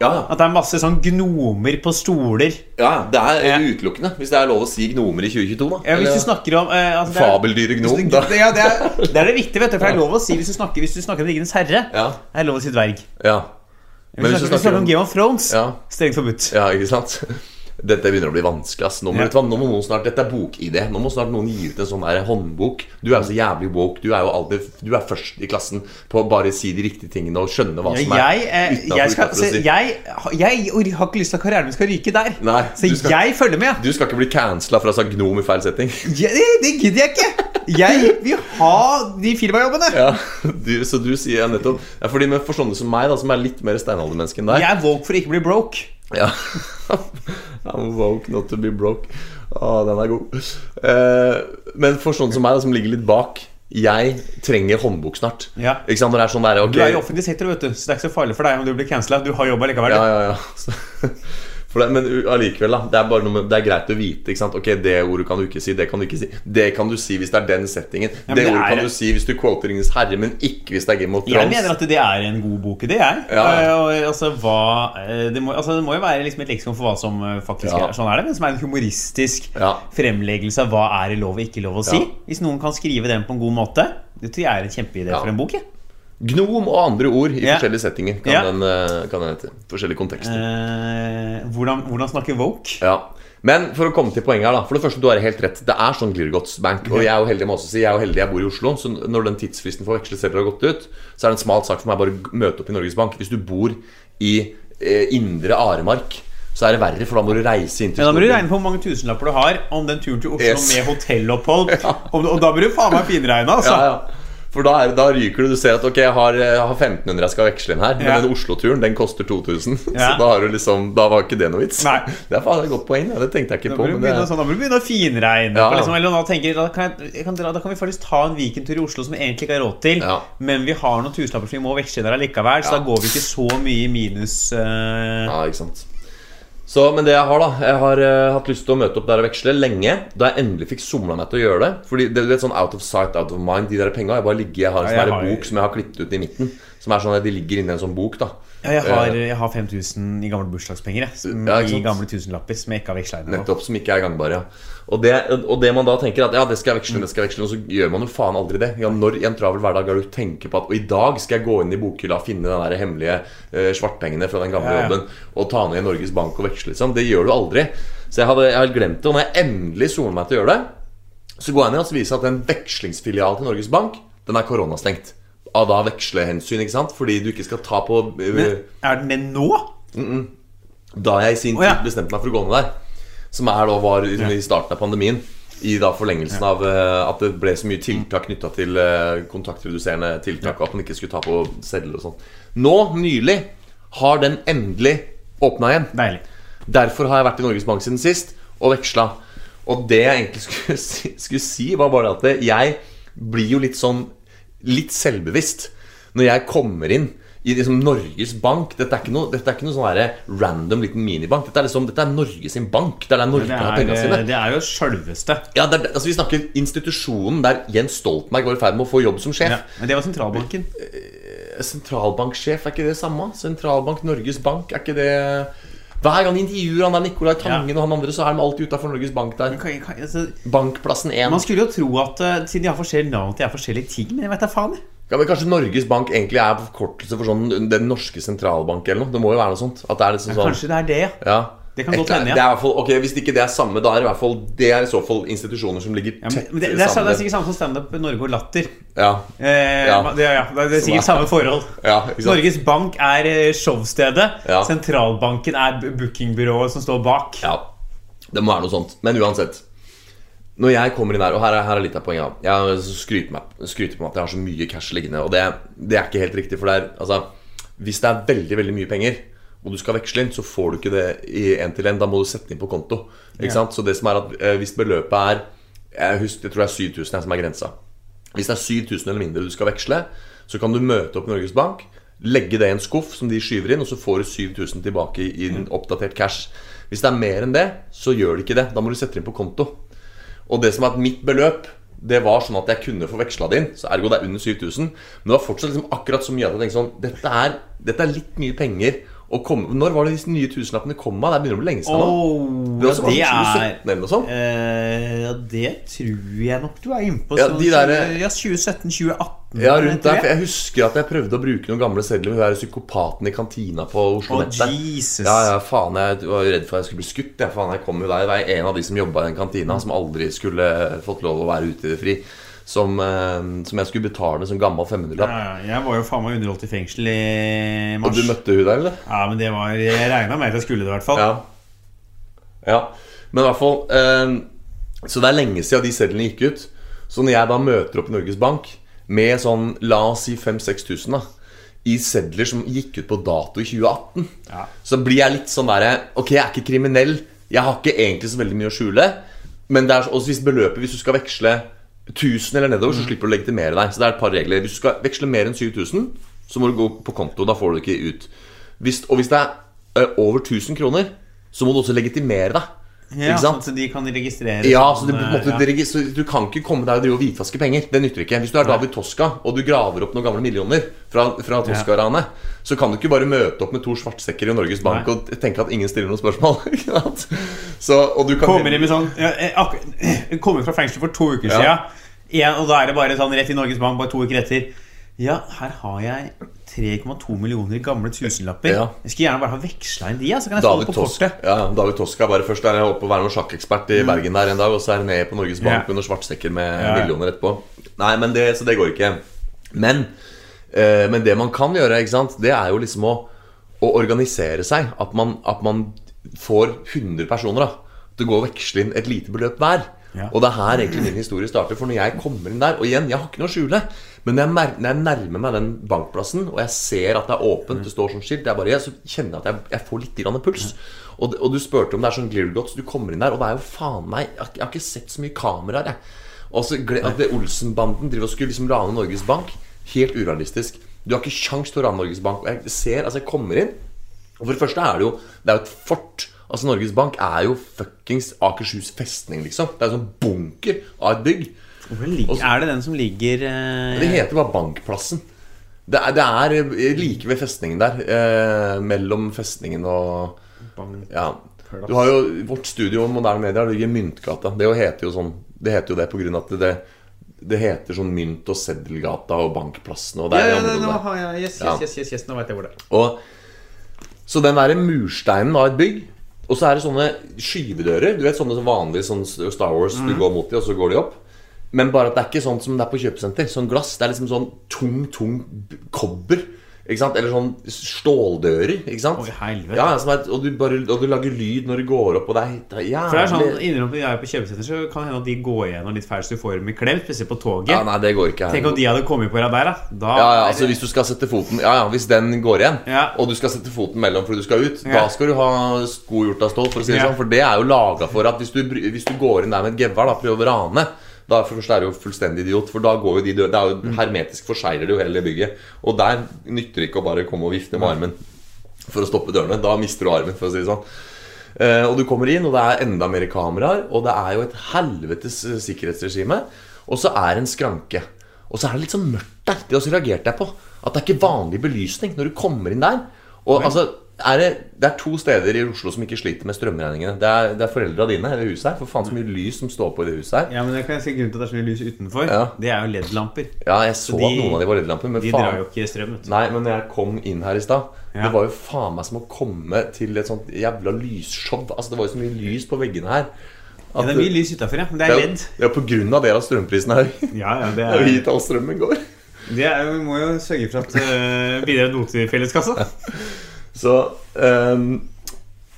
Speaker 3: Ja.
Speaker 2: At det er masse sånn gnomer på stoler.
Speaker 3: ja, det er utelukkende. Hvis det er lov å si gnomer i 2022, da.
Speaker 2: Ja, hvis du snakker om eh, altså, det er-
Speaker 3: gnom,
Speaker 2: du-. *laughs* Ja, det, er, det er det viktige, vet du. For det er lov å si hvis du snakker, hvis du snakker om Ringenes herre.
Speaker 3: Ja.
Speaker 2: Er lov å si dverg.
Speaker 3: ja.
Speaker 2: Men hvis du snakker om Game of Thrones,
Speaker 3: Ja.
Speaker 2: strengt forbudt.
Speaker 3: Ja, ikke sant? Dette begynner å bli vanskelig. ass Nå må,
Speaker 2: Ja.
Speaker 3: nå må noen snart, Dette er bok-ID. Nå må snart noen gi ut en sånn der håndbok. Du er jo så jævlig woke. Du er jo alltid Du er først i klassen på å bare si de riktige tingene og skjønne hva som er
Speaker 2: Jeg, eh,
Speaker 3: utenfor
Speaker 2: jeg, skal,
Speaker 3: utenfor
Speaker 2: se,
Speaker 3: si.
Speaker 2: jeg, jeg har ikke lyst til at karrieren min skal ryke der.
Speaker 3: Nei,
Speaker 2: så
Speaker 3: skal-
Speaker 2: jeg følger med.
Speaker 3: Du skal ikke bli cancela for å ha sagt gnom i feil setting.
Speaker 2: Ja, det, det gidder jeg ikke. Jeg vil ha de firmajobbene.
Speaker 3: Ja, du, Så du sier nettopp ja, Fordi med for sånne som meg, da som er litt mer steinaldermenneske enn deg
Speaker 2: Jeg er woke for å ikke bli broke.
Speaker 3: Ja. *laughs* I'm woke not to be broke. Å, den er god. Eh, men for sånne som meg, som ligger litt bak Jeg trenger håndbok snart.
Speaker 2: Ja.
Speaker 3: Ikke sant? Når det er sånn der, okay.
Speaker 2: Du er i offentlig sektor, vet du, så det er ikke så farlig for deg om du blir cancela. Du har jobb allikevel.
Speaker 3: Ja, ja, ja. *laughs* Det, men allikevel, da. Det er, bare noe det er greit å vite. ikke sant? Ok, Det ordet kan du ikke si. Det kan du ikke si. Det kan du si hvis det er den settingen.
Speaker 2: Ja,
Speaker 3: det
Speaker 2: det
Speaker 3: ordet
Speaker 2: er-
Speaker 3: kan du si hvis du quoter Ringenes herre, men ikke hvis det er Game of
Speaker 2: Jeg mener at det er en god bok, det er.
Speaker 3: Ja.
Speaker 2: Eh, altså, hva, eh, det, må, altså, det må jo være liksom et leksikon for hva som eh, faktisk
Speaker 3: Ja.
Speaker 2: er sånn er det, men som er en humoristisk fremleggelse av hva er lov og ikke lov å si. Hvis noen kan skrive den på en god måte, det tror jeg er en kjempeidé for en bok. jeg.
Speaker 3: Gnom og andre ord i
Speaker 2: yeah.
Speaker 3: forskjellige settinger kan
Speaker 2: yeah.
Speaker 3: den, eh, kan den hete. Forskjellige kontekster.
Speaker 2: Eh, hvordan, hvordan snakke woke?
Speaker 3: Ja. Men for å komme til poenget her da For det første, du har helt rett. Det er sånn Glirgots Bank. Og jeg er jo heldig må også si Jeg er jo heldig jeg bor i Oslo. Så når den tidsfristen for å veksle Selv har gått ut, så er det en smalt sak for meg bare å møte opp i Norges Bank. Hvis du bor i eh, indre Aremark, så er det verre, for da må du reise inn til
Speaker 2: Ja, da må du regne på hvor mange tusenlapper du har om den turen til Oslo
Speaker 3: Yes.
Speaker 2: med hotellopphold. *laughs* Om- Og da bør du faen meg finregne, altså.
Speaker 3: Ja, ja. For da, er, da ryker du. Du ser at ok, jeg har, jeg har 1500 jeg skal veksle inn her. Men
Speaker 2: Ja.
Speaker 3: den Oslo-turen den koster 2000. *laughs*
Speaker 2: Ja.
Speaker 3: Så da har du liksom Da var ikke det noe vits.
Speaker 2: Nei. *laughs*
Speaker 3: Det er faen et godt poeng. Ja. Det tenkte jeg ikke
Speaker 2: Da
Speaker 3: på.
Speaker 2: du
Speaker 3: det,
Speaker 2: sånn, da må du begynne å finregne.
Speaker 3: Ja.
Speaker 2: Liksom, eller da tenker da kan, jeg, kan da kan vi faktisk ta en weekendtur i Oslo som vi egentlig ikke har råd til.
Speaker 3: Ja.
Speaker 2: Men vi har noen tusenlapper som vi må veksle inn der allikevel, så
Speaker 3: Ja.
Speaker 2: da går vi ikke så mye i minus. Uh...
Speaker 3: Ja, ikke sant Så, Men det jeg har da Jeg har uh, hatt lyst til å møte opp der og veksle lenge. Da jeg endelig fikk somla meg til å gjøre det. Fordi det, er vet sånn out of sight, out of mind De der penga jeg bare ligger Jeg har en
Speaker 2: Ja,
Speaker 3: sånn
Speaker 2: har-
Speaker 3: bok som jeg har klippet ut i midten. Som er sånn at De ligger inni en sånn bok. da
Speaker 2: Ja, jeg har,
Speaker 3: Eh,
Speaker 2: jeg har 5000 i gamle bursdagspenger. Jeg,
Speaker 3: Ja,
Speaker 2: I gamle tusenlapper som jeg ikke har veksla inn.
Speaker 3: Nettopp, som ikke er gangbare. Ja. Og, det, og det man da tenker at ja, det skal jeg veksle, det skal jeg veksle, og så gjør man jo faen aldri det. Ja, når i en travel hverdag har du tenker på at Og i dag skal jeg gå inn i bokhylla og finne den der hemmelige eh, svartpengene fra den gamle
Speaker 2: Ja, ja.
Speaker 3: jobben og ta ned i Norges Bank og veksle, liksom. Det gjør du aldri. Så jeg hadde, jeg hadde glemt det. Og når jeg endelig soler meg til å gjøre det, så går jeg ned og viser at en vekslingsfilial til Norges Bank, den er koronastengt. Av da vekslehensyn, ikke sant? Fordi du ikke skal ta på eh,
Speaker 2: Men er den med nå?
Speaker 3: da jeg i sin
Speaker 2: oh, ja.
Speaker 3: tid bestemte meg for å gå ned der, som er da var liksom, i starten av pandemien, i da forlengelsen av uh, at det ble så mye tiltak knytta til uh, kontaktreduserende tiltak, og at man ikke skulle ta på sedler og sånn. Nå, nylig, har den endelig åpna igjen.
Speaker 2: Deilig.
Speaker 3: Derfor har jeg vært i Norges Bank siden sist og veksla. Og det jeg egentlig skulle *laughs* si, skulle si var bare at jeg blir jo litt sånn Litt selvbevisst når jeg kommer inn i liksom Norges Bank. Dette er ikke noe, dette er ikke noe sånn random liten minibank. Dette er liksom, dette er Norges bank. Det er Norge
Speaker 2: Det er,
Speaker 3: pengene sine.
Speaker 2: det er jo sjølveste.
Speaker 3: Ja, det er, altså Vi snakker institusjonen der Jens Stoltenberg var i ferd med å få jobb som sjef.
Speaker 2: Ja, men det var sentralbanken.
Speaker 3: Sentralbanksjef, er ikke det samme? Sentralbank Norges Bank, er ikke det Hver gang de intervjuer han der Nicolai Tangen og han andre, så er de alltid utafor Norges Bank der.
Speaker 2: Kan- kan- altså,
Speaker 3: Bankplassen 1.
Speaker 2: Man skulle jo tro at uh, siden de har forskjellige navn, at de er forskjellige ting, men jeg vet da faen.
Speaker 3: Ja, men Kanskje Norges Bank egentlig er forkortelse for sånn Den norske sentralbank eller noe? Det må jo være noe sånt. Det er liksom sånn
Speaker 2: Kanskje det er det, ja.
Speaker 3: ja.
Speaker 2: Det kan godt hende, ja.
Speaker 3: Det er i hvert fall, ok, Hvis ikke det er samme, da er det i hvert fall Det er i så fall institusjoner som ligger
Speaker 2: ja
Speaker 3: tett
Speaker 2: men det, det, er, det er sikkert samme som standup Norge og Latter.
Speaker 3: Ja,
Speaker 2: Eh,
Speaker 3: Ja.
Speaker 2: det, ja, det er sikkert samme forhold. *laughs*
Speaker 3: ja.
Speaker 2: Norges Bank er eh, showstedet.
Speaker 3: Ja.
Speaker 2: Sentralbanken er bookingbyrået som står bak.
Speaker 3: Ja, det må være noe sånt. Men uansett. Når jeg kommer inn her, og her er, her er litt av poenget. Jeg skryter, meg, skryter på meg at jeg har så mye cash liggende, og det, det er ikke helt riktig. For det er, altså, hvis det er veldig veldig mye penger, og du skal veksle inn, så får du ikke det i én til én. Da må du sette inn på konto.
Speaker 2: Ja.
Speaker 3: sant? Så det som er at eh, hvis beløpet er jeg, husker, jeg tror det er 7000 som er grensa. Hvis det er 7000 eller mindre du skal veksle, så kan du møte opp Norges Bank, legge det i en skuff som de skyver inn, og så får du 7000 tilbake i en oppdatert cash. Hvis det er mer enn det, så gjør det ikke det. Da må du sette det inn på konto. Og det som er mitt beløp, det var sånn at jeg kunne få veksla det inn. Så ergo det er under 7000. Men det var fortsatt liksom akkurat så mye at jeg tenkte sånn Dette er, dette er litt mye penger å komme Når var det disse nye tusenlappene kom av? Det begynner å bli lenge siden.
Speaker 2: Oh,
Speaker 3: Det sånn
Speaker 2: det er
Speaker 3: 2017 eller noe sånt.
Speaker 2: eh, Ja, det tror jeg nok du er inne på.
Speaker 3: Ja, de der-
Speaker 2: 20 ja, 2017-2018.
Speaker 3: Ja, rundt der. For
Speaker 2: jeg.
Speaker 3: husker at jeg prøvde å bruke noen gamle sedler med hun der psykopaten i kantina på Oslo oh.
Speaker 2: Jesus.
Speaker 3: Ja, ja, faen, jeg var redd for at jeg skulle bli skutt. Jeg, faen, jeg kom jo der, jeg var en av de som jobba i den kantina, som aldri skulle fått lov å være ute i det fri. Som, eh, som jeg skulle betale som gammel 500-lapp.
Speaker 2: Ja, ja, jeg var jo faen meg underholdt i fengsel i
Speaker 3: Og du møtte hun der, eller?
Speaker 2: Ja, men det var Jeg regna med at jeg skulle det, i hvert fall.
Speaker 3: Ja. ja. Men i hvert fall eh, Så det er lenge siden de sedlene gikk ut. Så når jeg da møter opp Norges Bank med sånn, la oss si 5000-6000 da i sedler som gikk ut på dato i 2018,
Speaker 2: Ja.
Speaker 3: så blir jeg litt sånn derre Ok, jeg er ikke kriminell. Jeg har ikke egentlig så veldig mye å skjule. Men det er også hvis beløpet Hvis du skal veksle 1000 eller nedover, så slipper du å legitimere deg. Så det er et par regler. Hvis du skal veksle mer enn 7000, så må du gå på konto. Da får du det ikke ut. Hvis, og hvis det er over 1000 kroner, så må du også legitimere deg.
Speaker 2: Ja? Sånn at de kan registrere
Speaker 3: Ja,
Speaker 2: sånn,
Speaker 3: så, du, på en måte,
Speaker 2: ja.
Speaker 3: så Du kan ikke komme deg og drive og hvitvaske penger. Det nytter ikke. Hvis du er David Toska og du graver opp noen gamle millioner fra, fra Toska-ranet, så kan du ikke bare møte opp med to svartsekker i Norges Bank
Speaker 2: Nei.
Speaker 3: og tenke at ingen stiller noen spørsmål. så, du
Speaker 2: Kommer sånn Kommer fra fengselet for to uker
Speaker 3: Ja.
Speaker 2: siden. Og da er det bare sånn rett i Norges Bank bare to uker etter. Ja, her har jeg 3,2 millioner gamle tusenlapper.
Speaker 3: Ja.
Speaker 2: Jeg skulle gjerne bare ha veksla inn de, ja, så kan jeg få
Speaker 3: David,
Speaker 2: det på kortet.
Speaker 3: ja, David Toska bare først der. jeg holdt på å være noen sjakkekspert i Bergen der en dag, og så er han nede på Norges Bank med svartsekker med millioner etterpå. Nei, men det, Så det går ikke. Men, eh, men det man kan gjøre, sant, det er jo liksom å, å organisere seg. At man, at man får 100 personer da til å gå og veksle inn et lite beløp hver.
Speaker 2: Ja.
Speaker 3: Og det er her egentlig min historie starter. For når jeg kommer inn der Og igjen, jeg har ikke noe å skjule. Men når jeg, nærmer meg den bankplassen, og jeg ser at det er åpent, det står sånn skilt, jeg bare, jeg, så kjenner jeg at jeg, jeg får litt grann puls. Og, og du spurte om det er sånn Glirgots. Du kommer inn der, og det er jo faen meg Jeg jeg har ikke sett så mye kameraer, jeg. Og så gle- at Olsen-banden driver og skulle liksom rane Norges Bank. Helt urealistisk. Du har ikke kjangs til å rane Norges Bank. Og jeg ser, altså jeg kommer inn og for det første er det jo Det er jo et fort. Altså Norges Bank er jo fuckings Akershus festning, liksom. Det er en sånn bunker av et bygg.
Speaker 2: Ligger, er det den som ligger eh,
Speaker 3: Det heter bare Bankplassen. Det er, det er eh, like ved festningen der. Eh, mellom festningen og
Speaker 2: Bank-
Speaker 3: Ja. Du har jo Vårt studio Moderne Media ligger i Myntgata. Det heter jo sånn Det heter jo det på grunn av at det, det heter sånn Mynt- og Seddelgata og Bankplassen og der.
Speaker 2: Ja, ja,
Speaker 3: Ja.
Speaker 2: yes, yes, yes, yes, nå vet jeg hvor det er.
Speaker 3: Og, så den der mursteinen av et bygg Og så er det sånne skyvedører Du vet sånne vanlige sånn Star Wars Du går mot dem, og så går de opp. Men bare at det er ikke sånn som det er på kjøpesenter. Sånn glass, det er liksom sånn tung, tung kobber? Eller sånn ståldører Ikke sant?
Speaker 2: Oi, helvete.
Speaker 3: ja, som er, og, du bare, og du lager lyd når du går opp Og det er, det er jævlig
Speaker 2: For det er sånn, Innimellom de er på kjøpesenter, så kan det hende at de går gjennom litt feil, så du får dem i klem. Spesielt på toget.
Speaker 3: Ja, nei, det går ikke
Speaker 2: Tenk om de hadde kommet på deg der, da. da
Speaker 3: Ja, ja, altså hvis du skal sette foten Ja, ja, hvis den går igjen
Speaker 2: Ja.
Speaker 3: Og du skal sette foten mellom fordi du skal ut
Speaker 2: Ja.
Speaker 3: Da skal du ha sko gjort av stål For å si det
Speaker 2: Ja.
Speaker 3: sånn For det er jo laget for at hvis du, hvis du går inn der med et gevær da Prøver å rane Da det er du jo fullstendig idiot For da går jo de døde. Det er jo hermetisk forseiler det jo hele bygget Og der nytter det ikke å bare komme og vifte med armen For å stoppe dørene Da mister du armen for å si det sånn Uh, og du kommer inn, og det er enda mer kameraer, og det er jo et helvetes sikkerhetsregime. Og så er det en skranke. Og så er det litt sånn mørkt der. Det også reagerte jeg på. At det er ikke vanlig belysning når du kommer inn der. Og altså, er det, det er to steder i Oslo som ikke sliter med strømregningene. Det er, det er foreldra dine i det huset her. For faen så mye lys som står på i det huset her.
Speaker 2: Ja, men det kan jeg si grunnen til at det er så mye lys utenfor.
Speaker 3: Ja.
Speaker 2: Det er jo LED-lamper.
Speaker 3: Ja, jeg så,
Speaker 2: Så de-
Speaker 3: at noen av de var LED-lamper, men
Speaker 2: De drar jo ikke strøm. ut.
Speaker 3: Nei, men når jeg kom inn her i stad
Speaker 2: Ja.
Speaker 3: Det var jo faen meg som å komme til et sånt jævla lysshow. Altså, det var jo så mye lys på veggene her.
Speaker 2: Ja, det er mye lys utafor, ja. Men det er LED.
Speaker 3: jo- det er på grunn av det at strømprisen er høy.
Speaker 2: Ja, ja, det *laughs*
Speaker 3: er jo hit all strømmen går.
Speaker 2: det er, Vi må jo sørge for at uh, bidrar noe til felleskassa. *laughs*
Speaker 3: Så um,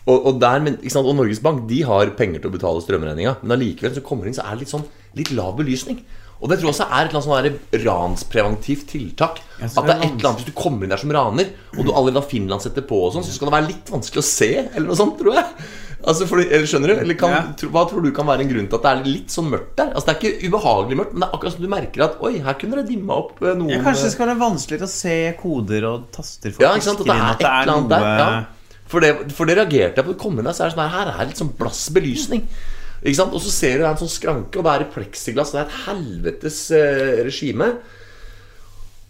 Speaker 3: Og, og, der, men, og Norges Bank de har penger til å betale strømregninga, men allikevel så kommer det inn så er det litt sånn litt lav belysning. Og det tror jeg også er et eller annet sånn ranspreventivt tiltak. At det er et eller annet Hvis du kommer inn der som raner, og du allerede har finlandshette på, og sånn, så skal det være litt vanskelig å se, eller noe sånt, tror jeg. Altså, fordi, eller Skjønner du? Eller kan,
Speaker 2: Ja.
Speaker 3: tro, hva tror du kan være en grunn til at det er litt sånn mørkt der? Altså Det er ikke ubehagelig mørkt, men det er akkurat som du merker at Oi, her kunne det dimma opp eh, noen
Speaker 2: Ja, kanskje det skal være vanskeligere å se koder og taster for
Speaker 3: Ja, ikke sant? At det er et eller annet der. Ja. For, det, for det reagerte jeg på. Kom inn der, så er det sånn her, her er litt sånn blass belysning. Ikke sant? Og så ser du det er en sånn skranke, og det er i pleksiglass. Det er et helvetes eh, regime.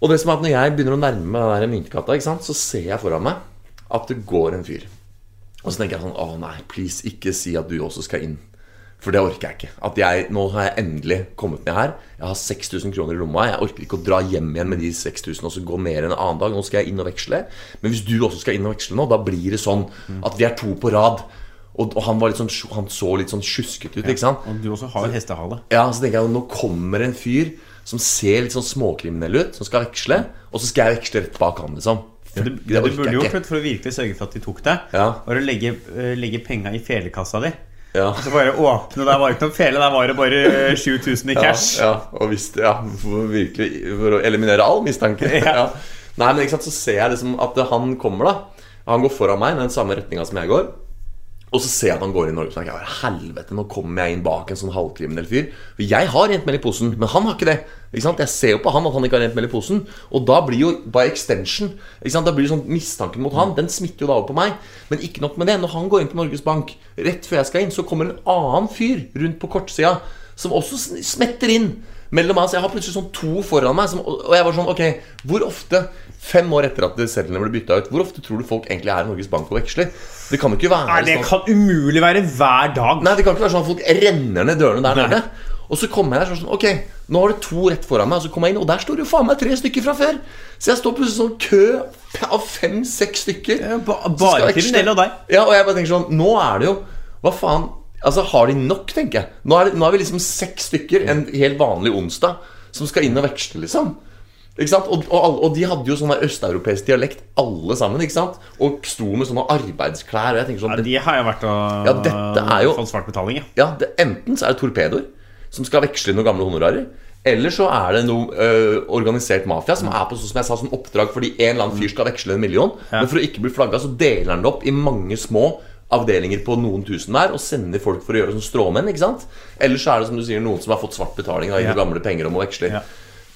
Speaker 3: Og det som er at når jeg begynner å nærme meg den myntkatta, så ser jeg foran meg at det går en fyr. Og så tenker jeg sånn Å nei, please, ikke si at du også skal inn. For det orker jeg ikke. At jeg, Nå har jeg endelig kommet ned her. Jeg har 6000 kroner i lomma. Jeg orker ikke å dra hjem igjen med de 6000 og så gå mer enn en annen dag. Nå skal jeg inn og veksle. Men hvis du også skal inn og veksle nå, da blir det sånn at vi er to på rad. Og, og han, sånn, han så litt sånn sjuskete ut, ikke sant?
Speaker 2: Og du også har hestehale.
Speaker 3: Ja, så tenker jeg Nå kommer en fyr som ser litt sånn småkriminell ut, som skal veksle. Og så skal jeg veksle rett bak han, liksom.
Speaker 2: Det,
Speaker 3: du,
Speaker 2: det, du burde gjort for å virkelig sørge for at de tok det,
Speaker 3: Ja.
Speaker 2: var å legge, uh, legge penga i felekassa di.
Speaker 3: Ja.
Speaker 2: Så bare åpne, der var ikke noen fele, der var det bare eh, 7000 i cash.
Speaker 3: ja, og hvis ja, for virkelig For å eliminere all mistanke. *laughs*
Speaker 2: Ja.
Speaker 3: Ja. Nei, men ikke sant, så ser jeg liksom at han kommer, da. Han går foran meg i den samme retninga som jeg går. Og så ser jeg at han går inn i Norge. og tenker helvete, nå kommer jeg inn bak en sånn halvkriminell fyr. For jeg har rent mel i posen, men han har ikke det. Ikke sant? Jeg ser jo på han at han ikke har rent mel i posen. Og da blir jo by extension? Da blir sånn Mistanken mot han Den smitter jo da over på meg. Men ikke nok med det. Når han går inn på Norges Bank, rett før jeg skal inn, så kommer en annen fyr rundt på kortsida som også smetter inn mellom meg. Så jeg har plutselig sånn to foran meg. Som, og jeg var sånn Ok, hvor ofte, fem år etter at sedlene ble bytta ut, hvor ofte tror du folk egentlig er i Norges Bank og veksler? Det kan jo ikke være
Speaker 2: Nei, det
Speaker 3: sånn
Speaker 2: kan umulig være hver dag.
Speaker 3: Nei, det kan ikke være sånn at folk renner ned dørene der nede. Og så kommer jeg der sånn Ok, nå har du to rett foran meg, og så kommer jeg inn, og der står det jo faen meg tre stykker fra før. Så jeg står plutselig sånn kø av fem-seks stykker.
Speaker 2: Ja, ba- bare. Nell og deg.
Speaker 3: Ja, og jeg bare tenker sånn Nå er det jo Hva faen? Altså, har de nok, tenker jeg. Nå er, det, nå er vi liksom seks stykker en helt vanlig onsdag som skal inn og veksle, liksom. Ikke sant? Og, og, og de hadde jo sånn østeuropeisk dialekt, alle sammen. ikke sant? Og sto med sånne arbeidsklær. Og jeg sånn
Speaker 2: Ja, de har jeg vært og
Speaker 3: Ja, dette er jo-
Speaker 2: fått svart betaling, ja.
Speaker 3: ja, det, Enten så er det torpedoer som skal veksle noen gamle honorarer. Eller så er det noe øh, organisert mafia som er på sånn som jeg sa, sånn oppdrag fordi en eller annen fyr skal veksle en million. Men for å ikke bli flagga, så deler han det opp i mange små avdelinger på noen tusen hver og sender folk for å gjøre sånn stråmenn. ikke sant? Eller så er det som du sier, noen som har fått svart betaling av
Speaker 2: Ja.
Speaker 3: gamle penger om å veksle.
Speaker 2: Ja.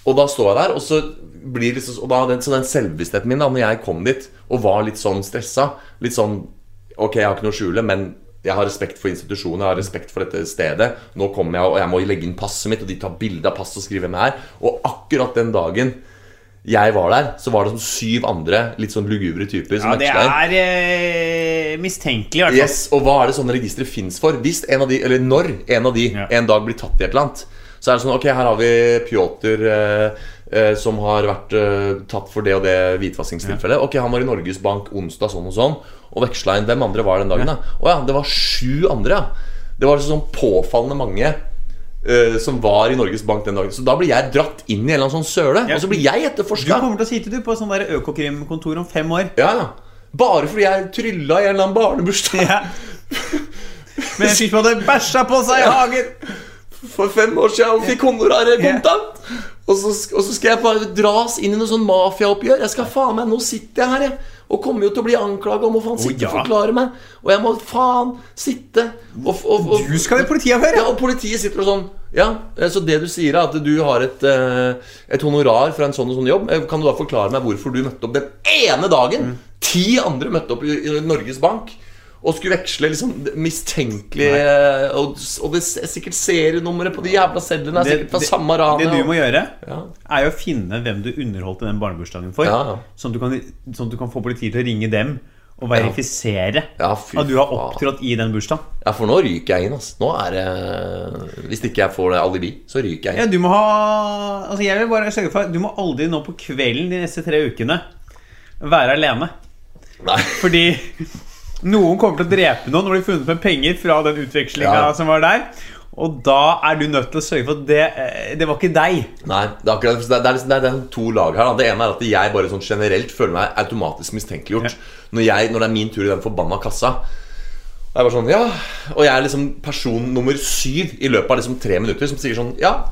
Speaker 3: Og da står jeg der, og så blir liksom, og da, den, så den selvbevisstheten min da når jeg kom dit og var litt sånn stressa Litt sånn Ok, jeg har ikke noe å skjule, men jeg har respekt for institusjonen, jeg har respekt for dette stedet. Nå kommer jeg, og jeg må legge inn passet mitt, og de tar bilde av passet og skriver hvem jeg er. Og akkurat den dagen jeg var der, så var det sånn syv andre litt sånn lugubre typer som
Speaker 2: Ja, det er eh, mistenkelig, i hvert fall.
Speaker 3: Yes, og hva er det sånne registre fins for? Hvis en av de, eller når en av de
Speaker 2: Ja.
Speaker 3: en dag blir tatt i et eller annet, så er det sånn Ok, her har vi Pjotr eh, eh, som har vært eh, tatt for det og det hvitvaskingstilfellet. Ok, han var i Norges Bank onsdag sånn og sånn og veksla inn. Hvem andre var den dagen, da? Å ja, det var sju andre, ja. Det var sånn påfallende mange. eh, som var i Norges Bank den dagen Så da blir jeg dratt inn i en eller annen sånn søle.
Speaker 2: Ja.
Speaker 3: Og så blir jeg etterforska.
Speaker 2: Du kommer til å sitte du på sånn der Økokrim-kontor om fem år.
Speaker 3: Ja, ja. Bare fordi jeg trylla i en eller annen barnebursdag.
Speaker 2: Ja. *laughs* Men jeg fyr som hadde bæsja på seg i hagen.
Speaker 3: For fem år siden og fikk honoraret kontant. Og så, og så skal jeg bare dras inn i noe sånn mafiaoppgjør. Jeg skal faen meg, Nå sitter jeg her, jeg. Og kommer jo til å bli anklaga om å faen sitte
Speaker 2: ja.
Speaker 3: og forklare meg. Og jeg må faen sitte og, og, og
Speaker 2: Du skal i politiavhør,
Speaker 3: ja, og politiet sitter og sånn Ja, eh, så det du sier er at du har et, eh, et honorar fra en sånn og sånn jobb. Eh, Kan du da forklare meg hvorfor du møtte opp den ene dagen? Ti andre møtte opp i, i Norges Bank. Og skulle veksle liksom mistenkelig og, og det er sikkert serienummeret på de jævla sedlene er
Speaker 2: Det-
Speaker 3: sikkert fra
Speaker 2: det-
Speaker 3: samme ranet.
Speaker 2: Det du må gjøre,
Speaker 3: Ja.
Speaker 2: er jo å finne hvem du underholdte den barnebursdagen for.
Speaker 3: Ja, ja.
Speaker 2: Sånn, at du kan, sånn at du kan få politiet til å ringe dem og verifisere
Speaker 3: Ja,
Speaker 2: at du har opptrådt i den bursdagen.
Speaker 3: Ja, for nå ryker jeg inn. Altså. Nå er det Hvis ikke jeg får det alibi, så ryker jeg
Speaker 2: Ja,
Speaker 3: inn.
Speaker 2: du må ha Altså jeg vil bare sørge for Du må aldri nå på kvelden de neste tre ukene være alene.
Speaker 3: Nei.
Speaker 2: Fordi noen kommer til å drepe noen når de har funnet med penger fra den utvekslinga
Speaker 3: Ja.
Speaker 2: som var der. Og da er du nødt til å sørge for at det, eh, det var ikke deg.
Speaker 3: Nei, det er, akkurat, det, er, det, er, liksom- det er to lag her. Da. Det ene er at jeg bare sånn generelt føler meg automatisk mistenkeliggjort. Når, jeg, når det er min tur i den forbanna kassa, Og jeg sånn, ja Og jeg er liksom person nummer syv i løpet av liksom tre minutter som sier sånn Ja,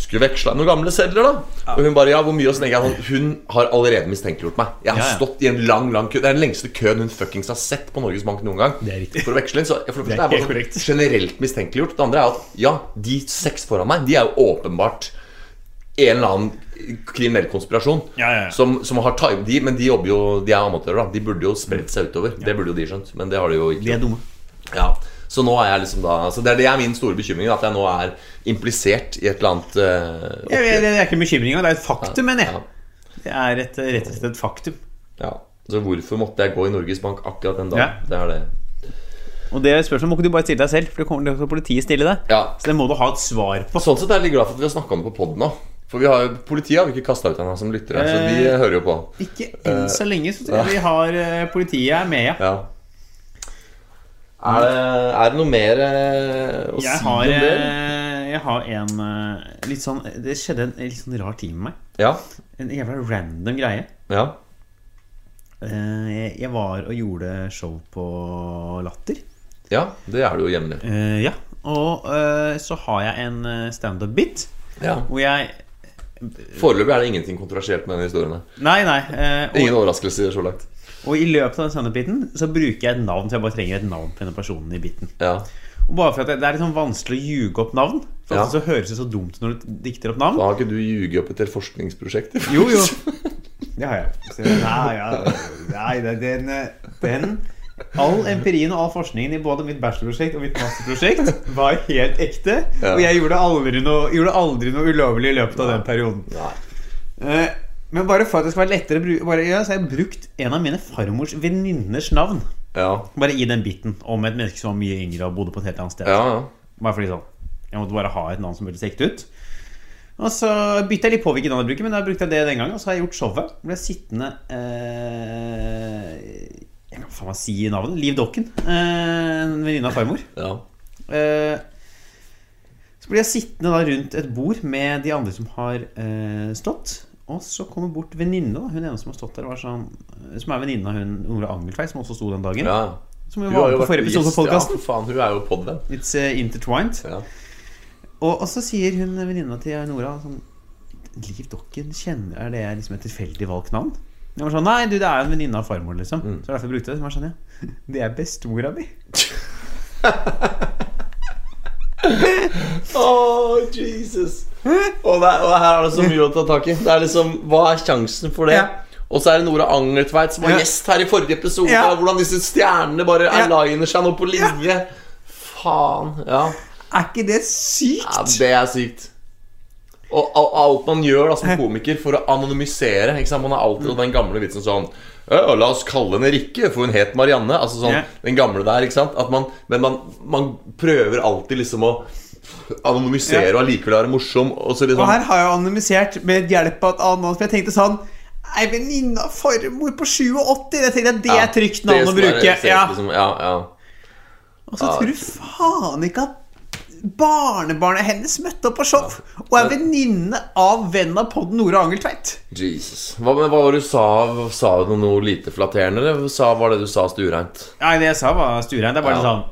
Speaker 3: skulle veksla noen gamle sedler, da? Og hun bare Ja, hvor mye? Og så tenker jeg sånn Hun har allerede mistenkeliggjort meg. Jeg har
Speaker 2: Ja, ja.
Speaker 3: stått i en lang, lang kø. Det er den lengste køen hun fuckings har sett på Norges Bank noen gang.
Speaker 2: Det er riktig.
Speaker 3: For å veksle inn. Så for det
Speaker 2: Det er
Speaker 3: er
Speaker 2: helt
Speaker 3: bare
Speaker 2: korrekt.
Speaker 3: sånn generelt mistenkeliggjort. Det andre er at ja, de seks foran meg, de er jo åpenbart en eller annen kriminell konspirasjon.
Speaker 2: Ja, ja, ja.
Speaker 3: Som, som har time, de, Men de jobber jo De er amatører, da. De burde jo spredt seg utover. Det burde jo de skjønt. Men det har de jo ikke.
Speaker 2: De er dumme.
Speaker 3: Ja, Så nå er jeg liksom da altså det er, det er min store bekymring. At jeg nå er implisert i et eller annet uh,
Speaker 2: Jeg, jeg, det er ikke en bekymring, det er et faktum, mener
Speaker 3: Ja.
Speaker 2: jeg. Det er et, rett og slett et faktum.
Speaker 3: ja. Så hvorfor måtte jeg gå i Norges Bank akkurat den dagen?
Speaker 2: Ja.
Speaker 3: Det er det.
Speaker 2: Og det spørsmålet må ikke du bare stille deg selv, for det kommer til politiet stille det.
Speaker 3: Ja.
Speaker 2: Så det må du ha et svar på.
Speaker 3: Sånn sett er jeg litt glad for at vi har snakka om det på poden nå. For vi har, politiet har vi ikke kasta ut ennå som lyttere, så de
Speaker 2: Eh.
Speaker 3: hører jo på.
Speaker 2: Ikke enn så lenge, så tror jeg vi har eh, Politiet er med, ja.
Speaker 3: Ja. Er det, er det noe mer eh, å
Speaker 2: Jeg
Speaker 3: si
Speaker 2: har,
Speaker 3: om det?
Speaker 2: eh, jeg har en eh, litt sånn Det skjedde en litt sånn rar ting med meg.
Speaker 3: Ja.
Speaker 2: En jævla random greie.
Speaker 3: ja.
Speaker 2: Jeg var og gjorde show på Latter.
Speaker 3: Ja, det er du jo jevnlig.
Speaker 2: Ja. Og så har jeg en standup-bit
Speaker 3: Ja.
Speaker 2: hvor jeg
Speaker 3: Foreløpig er det ingenting kontroversielt med denne historien.
Speaker 2: Nei, nei. og,
Speaker 3: Ingen overraskelser så langt.
Speaker 2: Og i løpet av den standup-biten så bruker jeg et navn, så jeg bare trenger et navn på denne personen i biten.
Speaker 3: Ja.
Speaker 2: Og bare for at det, er litt sånn vanskelig å ljuge opp navn. For
Speaker 3: Ja.
Speaker 2: så høres det så dumt når du dikter opp navn.
Speaker 3: Da har ikke du ljuget opp et helt forskningsprosjekt?
Speaker 2: Jo, jo. Det har jeg. Så, nei, ja, nei det, den, den All empirien og all forskningen i både mitt bachelorprosjekt og mitt masterprosjekt var helt ekte.
Speaker 3: Ja.
Speaker 2: Og jeg gjorde aldri noe, gjorde aldri noe ulovlig i løpet av den perioden.
Speaker 3: Nei.
Speaker 2: Men bare for at det skal være lettere å bruke bare, ja, Så har jeg brukt en av mine farmors venninners navn.
Speaker 3: Ja.
Speaker 2: Bare i den biten om et menneske som var mye yngre og bodde på et helt annet sted.
Speaker 3: Ja, ja.
Speaker 2: Bare fordi sånn Jeg måtte bare ha et navn som hørtes ekte ut. Og så bytta jeg litt på hvilket navn jeg bruker, men da brukte jeg det den gangen. Og så har jeg gjort showet. Ble sittende eh, Jeg kan faen meg si navnet. Liv Dokken. Eh, en venninne av farmor.
Speaker 3: ja.
Speaker 2: Eh, så blir jeg sittende da rundt et bord med de andre som har eh, stått. Og så kommer bort venninne, da. Hun ene som har stått der, var sånn, som er venninne av hun Nora Angeltveit, som også sto den dagen.
Speaker 3: ja.
Speaker 2: Som var
Speaker 3: jo
Speaker 2: med på forrige episode av podkasten.
Speaker 3: Ja, for faen, hun er jo podvenn.
Speaker 2: It's uh, intertwined.
Speaker 3: Ja.
Speaker 2: Og, og så sier hun venninna til Nora sånn Liv Dokken, kjenner er det liksom et tilfeldig valgt navn? Jeg var sånn, Nei, du, det er jo en venninne av farmor, liksom.
Speaker 3: Mm.
Speaker 2: Så derfor jeg brukte det. Så var jeg sånn, ja. *laughs* Det er bestemora mi. *laughs*
Speaker 3: Åh, Jesus. Og, der, og her er det så mye å ta tak i. Det er liksom, Hva er sjansen for det?
Speaker 2: Ja.
Speaker 3: Og så er det Nora Angertveit som var
Speaker 2: Ja.
Speaker 3: gjest her i forrige episode.
Speaker 2: Ja.
Speaker 3: Hvordan disse stjernene bare
Speaker 2: Ja.
Speaker 3: aligner seg nå på linje. Faen. Ja.
Speaker 2: Er ikke det sykt?
Speaker 3: ja, det er sykt. Og alt man gjør da som komiker for å anonymisere ikke sant? Man har alltid den gamle vitsen sånn La oss kalle henne Rikke, for hun het Marianne. Altså sånn,
Speaker 2: yeah.
Speaker 3: Den gamle der. ikke sant? At man, men man, man prøver alltid liksom å anonymisere
Speaker 2: yeah.
Speaker 3: og allikevel være morsom. Og så liksom
Speaker 2: Og her har jeg anonymisert med hjelp av et annet. For jeg tenkte sånn Ei venninne av farmor på 87. Jeg tenkte det
Speaker 3: ja,
Speaker 2: er trygt navn å bruke. Ja.
Speaker 3: Liksom, ja, ja.
Speaker 2: Og så tror du faen ikke at barnebarnet hennes møtte opp på show og er venninne av vennen av podden Nora Angeltveit.
Speaker 3: Jesus. Hva, men hva var det du sa? Sa du noe lite flatterende, eller sa, var det du sa stuereint?
Speaker 2: Nei, det jeg sa var stuereint. Det er bare
Speaker 3: Ja.
Speaker 2: sånn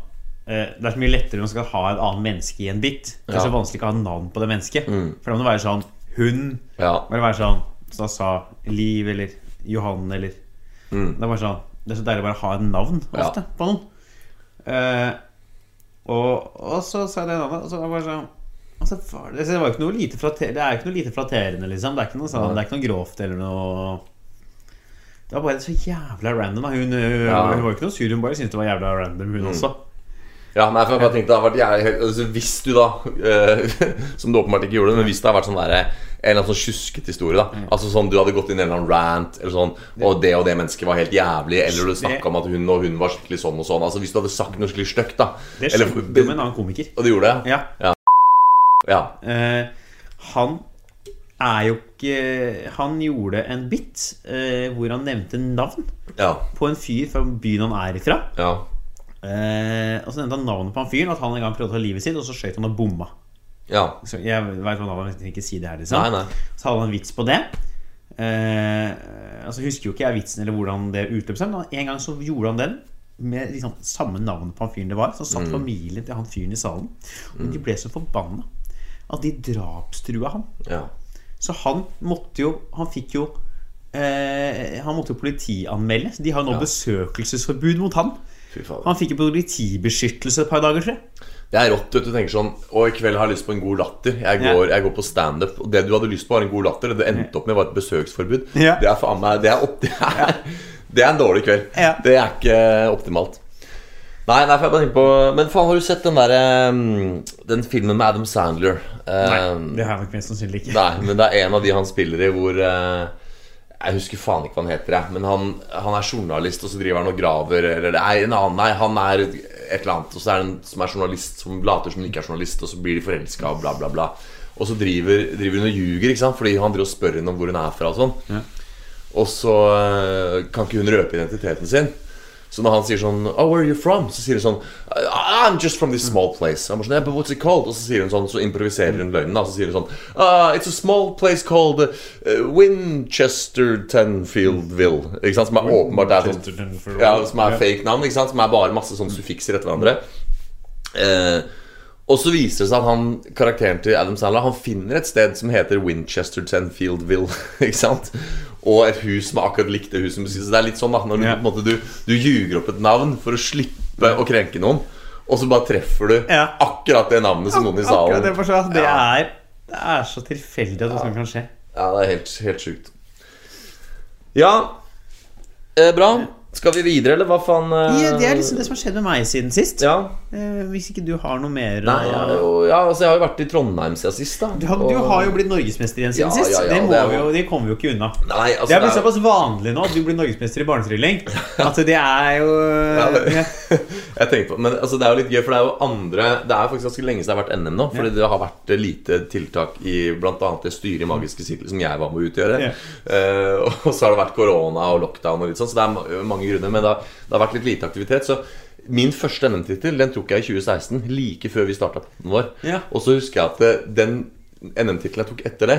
Speaker 2: eh, Det er så mye lettere når man skal ha et annet menneske i en bit. Det er
Speaker 3: Ja.
Speaker 2: så vanskelig å ha navn på det mennesket.
Speaker 3: Mm.
Speaker 2: For da må det være sånn Hun.
Speaker 3: Ja.
Speaker 2: Må det være sånn Så da sa Liv eller Johan eller
Speaker 3: Mm.
Speaker 2: Det er bare sånn Det er så deilig å bare ha et navn
Speaker 3: Ja.
Speaker 2: på noen. Eh, og, og så sa jeg det navnet, og så var det sånn altså, det, det, var jo ikke noe lite frater, det er jo ikke noe lite flatterende, liksom. Det er ikke noe, sånn, det er ikke noe grovt eller noe Det var bare så jævla random. Hun, hun,
Speaker 3: Ja.
Speaker 2: hun var jo ikke noe sur, hun bare syntes det var jævla random, hun også.
Speaker 3: Ja, nei, for jeg bare tenkte det vært jævlig altså, Hvis du da eh, *laughs* Som du åpenbart ikke gjorde, men hvis det hadde vært sånn der, en eller annen sånn tjusket historie, da Altså sånn du hadde gått inn i en eller annen rant, eller sånn Og det og det mennesket var helt jævlig, eller du snakka om at hun og hun var skikkelig sånn og sånn. Altså Hvis du hadde sagt noe skikkelig stygt, da.
Speaker 2: Det skjedde eller, med en annen komiker.
Speaker 3: og det gjorde det?
Speaker 2: Ja.
Speaker 3: Ja.
Speaker 2: Eh, han er jo ikke Han gjorde en bit uh, hvor han nevnte navn
Speaker 3: Ja.
Speaker 2: på en fyr fra byen han er ifra.
Speaker 3: Ja.
Speaker 2: Eh, og så nevnte han navnet på han fyren, at han en gang prøvde å ta livet sitt, og så skjøt han og bomma.
Speaker 3: ja.
Speaker 2: Så jeg vet hva navnet er, ikke si det her, liksom.
Speaker 3: Nei, nei.
Speaker 2: Så hadde han en vits på det. Eh, altså Husker jo ikke jeg vitsen eller hvordan det utløp seg, men en gang så gjorde han den. med liksom samme navn på han fyren det var. Så satt familien til han fyren i salen. Og de ble så forbanna at de drapstrua han.
Speaker 3: Ja.
Speaker 2: Så han måtte jo Han fikk jo eh, Han måtte jo politianmelde. De har nå
Speaker 3: Ja.
Speaker 2: besøkelsesforbud mot han. Han fikk jo politibeskyttelse et par dager siden.
Speaker 3: Det er rått. Du tenker sånn Og i kveld har jeg lyst på en god latter. Jeg
Speaker 2: Ja.
Speaker 3: går, jeg går på standup. Og det du hadde lyst på, var en god latter. Det du endte opp med, var et besøksforbud.
Speaker 2: Ja.
Speaker 3: Det er faen meg Det er, opp, *laughs* det er, det er en dårlig kveld.
Speaker 2: Ja.
Speaker 3: Det er ikke optimalt. Nei, nei, for jeg bare tenker på Men faen, har du sett den der um, Den filmen med Adam Sandler? Nei,
Speaker 2: Det har jeg nok mest sannsynlig ikke.
Speaker 3: Nei, men det er en av de han spiller i hvor eh, Jeg husker faen ikke hva han heter, jeg. Men han, han er journalist, og så driver han og graver Eller det er en annen Nei, han er et eller annet. Og så er det en som er journalist, som later som han ikke er journalist, og så blir de forelska og bla, bla, bla. Og så driver, driver hun og ljuger, ikke sant? fordi han driver og spør henne om hvor hun er fra og sånn.
Speaker 2: Ja.
Speaker 3: Og så eh, kan ikke hun røpe identiteten sin. Så når han sier sånn Oh, where are you from? Så sier hun sånn I'm just from this small place. Han sånn, yeah, but what's it called? Og så sier hun sånn Så improviserer hun løgnen. da Så sier hun sånn uh, It's a small place called uh, Winchester Tenfieldville. Ikke sant? Som er åpenbart er sånn ja, Som er fake navn. Ikke sant? Som er bare masse sånne suffikser etter hverandre. Uh, og så viser det seg at han, karakteren til Adam Sandler Han finner et sted som heter Winchester Tenfieldville. *laughs* Ikke sant? Og et hus som er akkurat likt det huset. Så det er litt sånn da Når du, yeah. måte, du, du ljuger opp et navn for å slippe å krenke noen, og så bare treffer du
Speaker 2: yeah.
Speaker 3: akkurat det navnet som noen i
Speaker 2: salen det, forstår det, er, det er så tilfeldig at det sånn kan skje.
Speaker 3: Ja, det er helt, helt sjukt. Ja, eh, bra. Skal vi videre, eller hva faen? Uh...
Speaker 2: Ja, det er liksom det som har skjedd med meg siden sist.
Speaker 3: Ja.
Speaker 2: Uh, hvis ikke du har noe mer
Speaker 3: Nei, jeg, har jo, ja, altså, jeg har jo vært i Trondheim siden sist, da.
Speaker 2: du, har, du har jo blitt norgesmester igjen siden
Speaker 3: Ja,
Speaker 2: sist.
Speaker 3: ja, ja,
Speaker 2: det, må
Speaker 3: det
Speaker 2: vi
Speaker 3: jo-
Speaker 2: det kommer vi jo ikke unna.
Speaker 3: Nei, altså
Speaker 2: Det er blitt
Speaker 3: det er-
Speaker 2: såpass vanlig nå at du blir norgesmester i barnetrilling *laughs* at det er jo *laughs*
Speaker 3: Jeg tenker på, men altså, det er jo litt gøy, for det er jo andre Det er faktisk ganske lenge siden det har vært NM nå. Fordi det har vært eh, lite tiltak i bl.a. det styret i Magiske sirkel som jeg var med å utgjøre. Eh, *laughs* og så har det vært korona og lockdown og litt sånn, så det er ma- mange grunner. Men det har, det har vært litt lite aktivitet. Så min første NM-tittel Den tok jeg i 2016, like før vi starta podden vår.
Speaker 2: Ja.
Speaker 3: Og så husker jeg at den NM-tittelen jeg tok etter det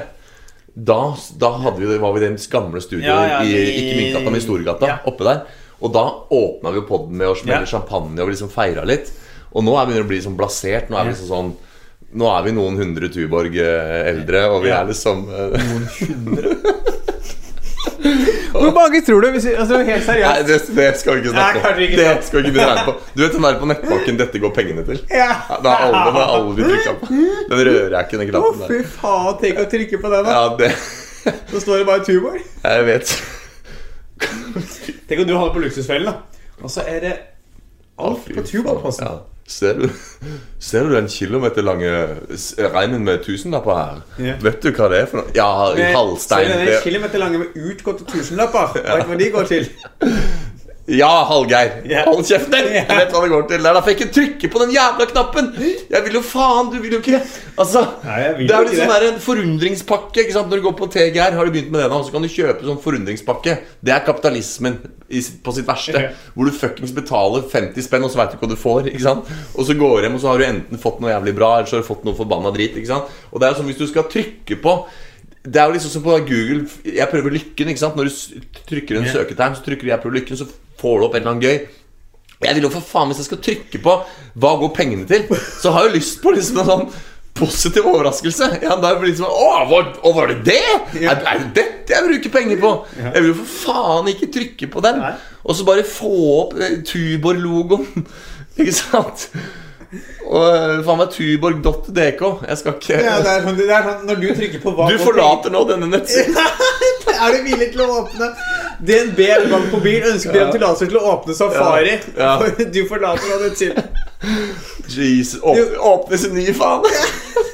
Speaker 3: da, da vi, var vi i det gamle studioet
Speaker 2: Ja, ja,
Speaker 3: i,
Speaker 2: i-
Speaker 3: ikke Myntgata, men i Storgata. Oppe der Og da åpna vi poden med å smelle champagne og liksom feira litt. Og nå er vi begynner å bli sånn blasert. Nå er vi liksom sånn Nå er vi noen hundre Tuborg eh, eldre, og vi er liksom eh, *laughs*
Speaker 2: Hvor mange tror du? Altså, helt
Speaker 3: Nei,
Speaker 2: seriøst.
Speaker 3: det, det skal vi ikke
Speaker 2: Nei,
Speaker 3: snakke om.
Speaker 2: ikke
Speaker 3: Det skal vi ikke regne på. Du vet den der på nettbanken 'Dette går pengene til'?
Speaker 2: Ja.
Speaker 3: Det har den har aldri, blitt trykka på. Den rører jeg ikke, den
Speaker 2: Å, fy faen. Tenk å trykke på den, da.
Speaker 3: Ja, det
Speaker 2: Så står det bare Tuborg.
Speaker 3: Jeg vet.
Speaker 2: Tenk om du havner på Luksusfellen, da. Og så er det alt på. Tuborg-posten.
Speaker 3: Ja. Ser du, ser du den kilometerlange reinen med tusenlapper her?
Speaker 2: Ja.
Speaker 3: Vet du hva det er for noe? Ja, i halvstein.
Speaker 2: Ser du den
Speaker 3: det-
Speaker 2: en kilometer lange med utgåtte tusenlapper. Vet du hva de går til? *laughs*
Speaker 3: Ja, Hallgeir.
Speaker 2: Yeah.
Speaker 3: Hold kjeften din!
Speaker 2: Ja.
Speaker 3: Jeg vet hva det går til. Det er derfor jeg ikke trykker på den jævla knappen. Jeg vil jo faen, du vil jo ikke Altså,
Speaker 2: Nei,
Speaker 3: Det er
Speaker 2: jo
Speaker 3: litt sånn der en forundringspakke. Ikke sant? Når du går på TGR, har du begynt med det nå, så kan du kjøpe sånn forundringspakke. Det er kapitalismen på sitt verste. Hvor du fuckings betaler 50 spenn, og så veit du ikke hva du får. Ikke sant? Og så går du hjem, og så har du enten fått noe jævlig bra, eller så har du fått noe forbanna drit. Ikke sant? Og det er jo sånn hvis du skal trykke på det er jo liksom som på Google Jeg prøver lykken. ikke sant? Når du trykker en
Speaker 2: yeah.
Speaker 3: søketegn, så trykker du 'jeg prøver lykken', så får du opp en eller annen gøy. Jeg vil jo for faen Hvis jeg skal trykke på 'hva går pengene til', så har jeg lyst på liksom en sånn positiv overraskelse. Ja, da blir det liksom Å, var, å, var det det?
Speaker 2: Ja.
Speaker 3: Er, er det dette jeg bruker penger på?
Speaker 2: Ja.
Speaker 3: Jeg vil jo for faen ikke trykke på den.
Speaker 2: Nei.
Speaker 3: Og så bare få opp eh, Tuborg-logoen. *laughs* Ikke sant? Og eh, faen meg tuborg.dk. Jeg skal ikke
Speaker 2: Ja, det er sånn, det er sånn Når du trykker på hva
Speaker 3: Du forlater nå denne nettsiden. *laughs*
Speaker 2: Er du villig til å åpne DNB Bank Mobil ønsker dere
Speaker 3: Ja.
Speaker 2: tillatelse til å åpne Safari.
Speaker 3: Ja. Ja. *laughs*
Speaker 2: Du forlater nå nettsiden.
Speaker 3: Jesus, åpne, åpnes en ny faen. *laughs*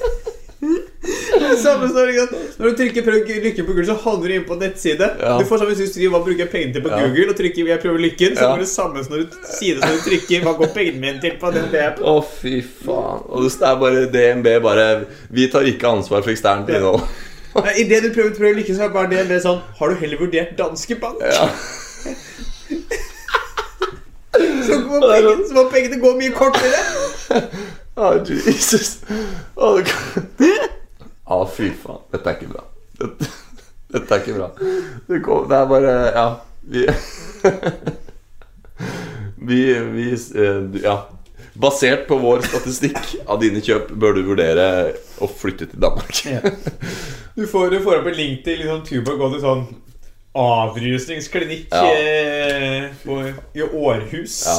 Speaker 2: Det samme sant? Når du trykker 'prøv lykken på Google', så havner du inn på nettside.
Speaker 3: Ja.
Speaker 2: Du får samme Hvis du skriver 'hva bruker jeg pengene til på
Speaker 3: Ja.
Speaker 2: Google', og trykker 'jeg prøver lykken', så får du samme som når du side som du trykker 'hva går pengene mine til på den DNB'.
Speaker 3: Å, fy faen. Og det er bare DNB bare Vi tar ikke ansvar for eksternt innhold.
Speaker 2: Idet du prøver 'prøv lykken', så er bare DNB sånn 'Har du heller vurdert Danske Bank?'
Speaker 3: Ja. *laughs*
Speaker 2: Så, må pengene, så må pengene gå mye kortere.
Speaker 3: Å, Jesus. *laughs* Å, ah, fy faen. Dette er ikke bra. Dette, *laughs* dette er ikke bra. Det, kom, det er bare Ja. Vi *laughs* vi, vi eh, Ja. Basert på vår statistikk av dine kjøp bør du vurdere å flytte til Danmark.
Speaker 2: Du får, du får opp en link til liksom, Tuborg gå til sånn avrusningsklinikk
Speaker 3: Ja.
Speaker 2: eh, på, i Århus.
Speaker 3: Ja.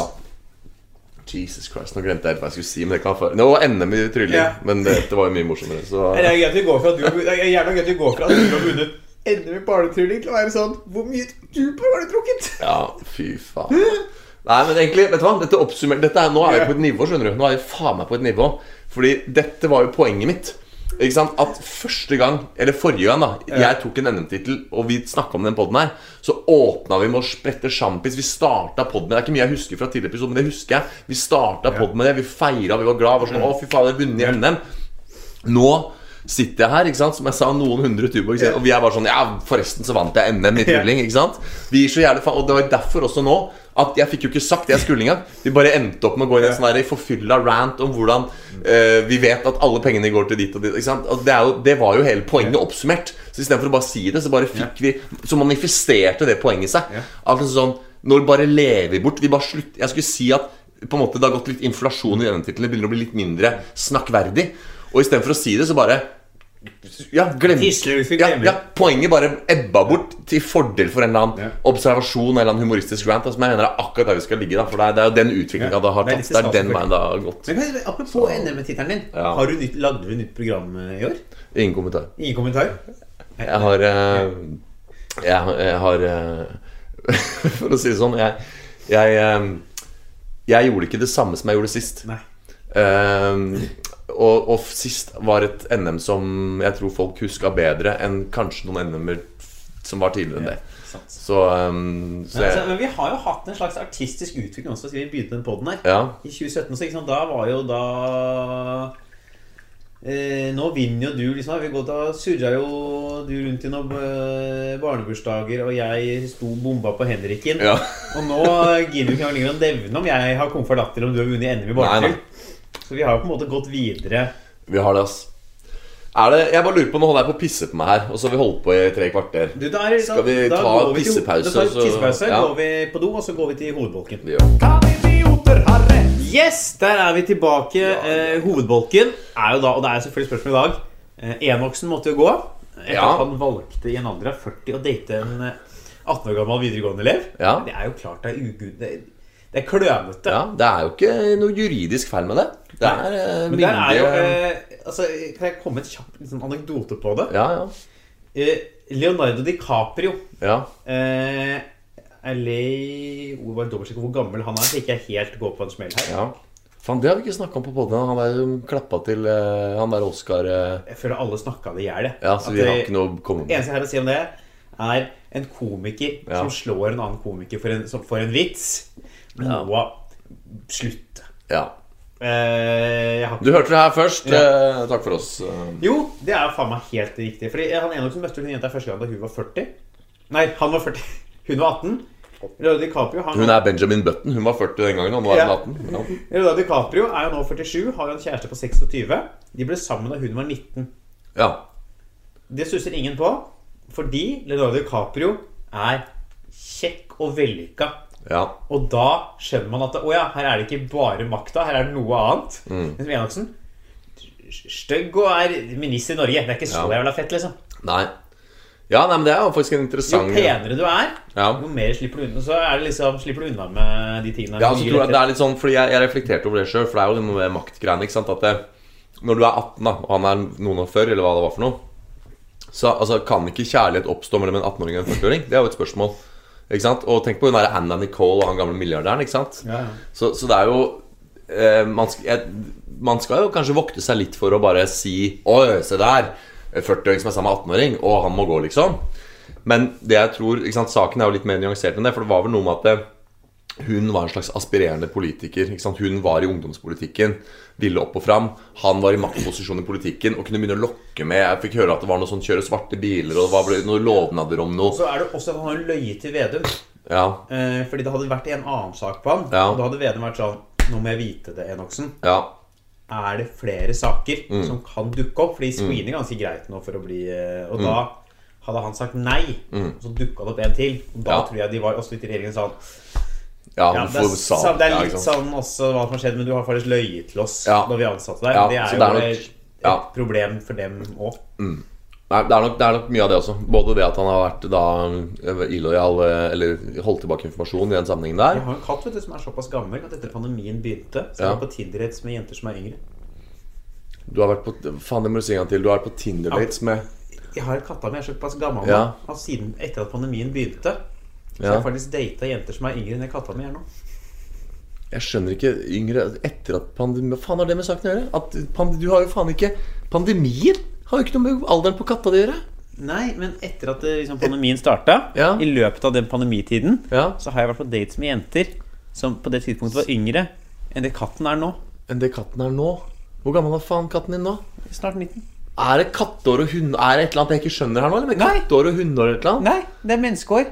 Speaker 3: Jesus Christ, nå glemte jeg hva jeg skulle si. Men det kan for... Nå var NM i trylling,
Speaker 2: Ja.
Speaker 3: men dette var jo mye morsommere. Så
Speaker 2: Det er det er gjerne gøy at vi går fra at du har vunnet NM i barnetrylling til å være sånn Hvor mye du har du drukket?
Speaker 3: Ja, fy faen. Nei, men egentlig, vet du hva? Dette oppsummerer Dette er, Nå er vi på et nivå, skjønner du. Nå er vi faen meg på et nivå. Fordi dette var jo poenget mitt. Ikke sant? At første gang, eller forrige gang, da jeg tok en NM-tittel, og vi snakka om den poden her, så åpna vi med å sprette sjampis. Vi starta poden med Det er ikke mye jeg husker fra tidligere episode, men det husker jeg. Vi starta poden med det. Vi feira, vi var glad. Var sånn, å fy faen, jeg har vunnet i NM. Nå sitter jeg her, ikke sant som jeg sa, noen hundre Tuborg, og vi er bare sånn Ja, forresten så vant jeg NM i trylling, ikke sant? Vi gir så jævlig faen. Og det var derfor også nå at jeg fikk jo ikke sagt det jeg skulle engang. Vi bare endte opp med å gå i en sånn forfylla rant om hvordan uh, vi vet at alle pengene går til dit og dit. Og det, jo, det var jo hele poenget oppsummert. Så istedenfor å bare si det, så bare fikk vi Så manifesterte det poenget seg. At sånn Når bare lever bort Vi bare slutt Jeg skulle si at på en måte det har gått litt inflasjon i denne tittelen. Det begynner å bli litt mindre snakkverdig. Og istedenfor å si det, så bare ja, glem, ja, ja, Poenget bare ebba bort til fordel for en eller annen
Speaker 2: Ja.
Speaker 3: observasjon eller en annen humoristisk rant. Som jeg mener er akkurat der vi skal ligge. da For Det er, jo den utviklinga
Speaker 2: Ja,
Speaker 3: det har
Speaker 2: det er
Speaker 3: tatt. Det er den veien det har gått.
Speaker 2: Men Apropos NM-tittelen din.
Speaker 3: Ja.
Speaker 2: Har du nytt, Lagde du nytt program eh, i år?
Speaker 3: Ingen kommentar.
Speaker 2: Ingen kommentar?
Speaker 3: Jeg har eh, Jeg, jeg har eh, *laughs* For å si det sånn Jeg, jeg, jeg gjorde ikke det samme som jeg gjorde sist.
Speaker 2: Nei.
Speaker 3: Ehm, og, og sist var et NM som jeg tror folk huska bedre enn kanskje noen NM-er som var tidligere enn det. Så, um, så
Speaker 2: Men, altså,
Speaker 3: jeg,
Speaker 2: men vi har jo hatt en slags artistisk utvikling også siden vi begynte den poden her.
Speaker 3: ja,
Speaker 2: I 2017 så sant, da var jo da eh, Nå vinner jo du, liksom. Vi går, da surra jo du rundt i noen eh, barnebursdager, og jeg sto bomba på Henriken.
Speaker 3: ja.
Speaker 2: Og nå gidder du ikke engang å nevne om jeg har kommet for latter om du har vunnet NM i barnetrill. Så vi har jo på en måte gått videre.
Speaker 3: Vi har det, ass. Er det, jeg bare lurer på, Nå holder jeg på å pisse på meg her, og så har vi holdt på i tre kvarter.
Speaker 2: Du, da er,
Speaker 3: Skal vi
Speaker 2: da
Speaker 3: ta
Speaker 2: går vi til-
Speaker 3: pissepause,
Speaker 2: Da tar vi tissepause,
Speaker 3: ja.
Speaker 2: går vi på do, og så går vi til hovedbolken.
Speaker 3: Vi gjør.
Speaker 2: Yes, der er vi tilbake. Eh, hovedbolken er jo da, og det er selvfølgelig spørsmål i dag eh, Enoksen måtte jo gå. Etter
Speaker 3: Ja.
Speaker 2: at han valgte i en alder av 40 å date en eh, 18 år gammel videregående elev.
Speaker 3: Ja.
Speaker 2: Det er jo klart det er ugud... Det, det er klønete.
Speaker 3: ja, Det er jo ikke noe juridisk feil med det. Det er eh,
Speaker 2: Men der er jo eh, altså, Kan jeg komme med et kjapt liksom, anekdote på det?
Speaker 3: Ja, ja.
Speaker 2: Eh, Leonardo DiCaprio
Speaker 3: ja.
Speaker 2: eh, LA Hvor Bare dobbeltsjekk hvor gammel han er, så ikke jeg helt går på en smell her.
Speaker 3: ja. Faen, det har vi ikke snakka om på poden. Han er jo klappa til eh, han der Oscar eh,
Speaker 2: Jeg føler alle snakka det i hjel. jeg.
Speaker 3: Ja, så
Speaker 2: At
Speaker 3: vi har
Speaker 2: det-
Speaker 3: ikke noe å komme med.
Speaker 2: eneste jeg har å si om det, er en komiker
Speaker 3: Ja.
Speaker 2: som slår en annen komiker for en, som- for en vits.
Speaker 3: Ja.
Speaker 2: Må.
Speaker 3: Ja.
Speaker 2: Eh, har
Speaker 3: Du hørte det her først.
Speaker 2: Ja.
Speaker 3: Eh, takk for oss. Eh,
Speaker 2: Jo, det er faen meg helt riktig. Fordi han som møtte hun jenta første gang da hun var 40. Nei, han var 40. *laughs* Hun var 18. Leonardo DiCaprio han,
Speaker 3: Hun er Benjamin Button. Hun var 40 den gangen, og nå er hun
Speaker 2: Ja.
Speaker 3: 18. Ja.
Speaker 2: Leonardo DiCaprio er jo nå 47, har jo en kjæreste på 26. De ble sammen da hun var 19.
Speaker 3: ja.
Speaker 2: Det stusser ingen på, fordi Leonardo DiCaprio er kjekk og vellykka.
Speaker 3: Ja.
Speaker 2: Og da skjønner man at Å ja, her er det ikke bare makta, her er det noe annet.
Speaker 3: Mm.
Speaker 2: Enoksen Stygg og er minister i Norge. Det er ikke så
Speaker 3: Ja.
Speaker 2: jævla fett, liksom.
Speaker 3: Nei. Ja, nei, men det er jo faktisk en
Speaker 2: Jo penere du er,
Speaker 3: Ja.
Speaker 2: jo mer slipper du unna. Så er det liksom, slipper du unna med de tingene.
Speaker 3: Ja, så tror jeg det er litt sånn Fordi jeg, jeg reflekterte over det sjøl, for det er jo det med maktgreiene. Ikke sant? At det, når du er 18, da, og han er noen år før, eller hva det var for noe, så altså, kan ikke kjærlighet oppstå mellom en 18-åring og en 40-åring? Det er jo et spørsmål. Og tenk på hun der Anna Nicole og han gamle milliardæren. Ikke sant?
Speaker 2: Ja, ja.
Speaker 3: Så, så det er jo eh, man, skal, jeg, man skal jo kanskje vokte seg litt for å bare si Oi, se der! 40-åring som er sammen med 18-åring, og han må gå, liksom. Men det jeg tror, ikke sant, saken er jo litt mer nyansert enn det. For det var vel noe med at det, hun var en slags aspirerende politiker. Hun var i ungdomspolitikken, ville opp og fram. Han var i maktposisjon i politikken og kunne begynne å lokke med Jeg fikk høre at det var noe sånn kjøre svarte biler, og det var noen lovnader om noe.
Speaker 2: så er det også at han har løyet til Vedum.
Speaker 3: Ja,
Speaker 2: Eh, fordi det hadde vært en annen sak på han.
Speaker 3: Ja.
Speaker 2: Og da hadde Vedum vært sånn Nå må jeg vite det, Enoksen.
Speaker 3: ja,
Speaker 2: Er det flere saker
Speaker 3: Mm.
Speaker 2: som kan dukke opp? Fordi screener er ganske greit nå for å bli eh, Og da hadde han sagt nei, og så dukka det opp en til. Og da
Speaker 3: Mm. Ja.
Speaker 2: tror jeg de var også litt i regjeringen sånn
Speaker 3: Ja,
Speaker 2: Ja, det, er,
Speaker 3: sa-
Speaker 2: det er litt
Speaker 3: ja,
Speaker 2: sånn også hva som har skjedd, men du har faktisk løyet til oss
Speaker 3: Ja.
Speaker 2: da vi ansatte deg. Det er jo
Speaker 3: det er nok-
Speaker 2: et, problem for dem òg.
Speaker 3: Nei, det er, nok, det er nok mye av det også. Både det at han har vært da eh, illojal eh, eller holdt tilbake informasjon i den sammenhengen der.
Speaker 2: Jeg har en katt vet du, som er såpass gammel at etter pandemien begynte, så er han på Tinder-dates med jenter som er yngre.
Speaker 3: Du har vært på Faen, det må du si en gang til. Du har vært på Tinder-dates med
Speaker 2: Jeg har katta mi er såpass gammel
Speaker 3: Ja.
Speaker 2: at siden etter at pandemien begynte, så
Speaker 3: jeg
Speaker 2: har faktisk data jenter som er yngre enn det katta mi er nå.
Speaker 3: Jeg skjønner ikke yngre Etter at pandemi Hva faen har det med saken å gjøre? At pand, du har jo faen ikke Pandemien har jo ikke noe med alderen på katta di å gjøre.
Speaker 2: Nei, men etter at det, liksom, pandemien starta,
Speaker 3: Ja.
Speaker 2: i løpet av den pandemitiden,
Speaker 3: Ja.
Speaker 2: så har jeg vært på dates med jenter som på det tidspunktet var yngre enn det katten er nå.
Speaker 3: Enn det katten er nå. Hvor gammel er faen katten din nå?
Speaker 2: Snart 19.
Speaker 3: Er det katteår og hund... Er det et eller annet jeg ikke skjønner her nå? Eller med
Speaker 2: Nei.
Speaker 3: katteår og hundeår eller et eller annet?
Speaker 2: Nei, det er menneskeår.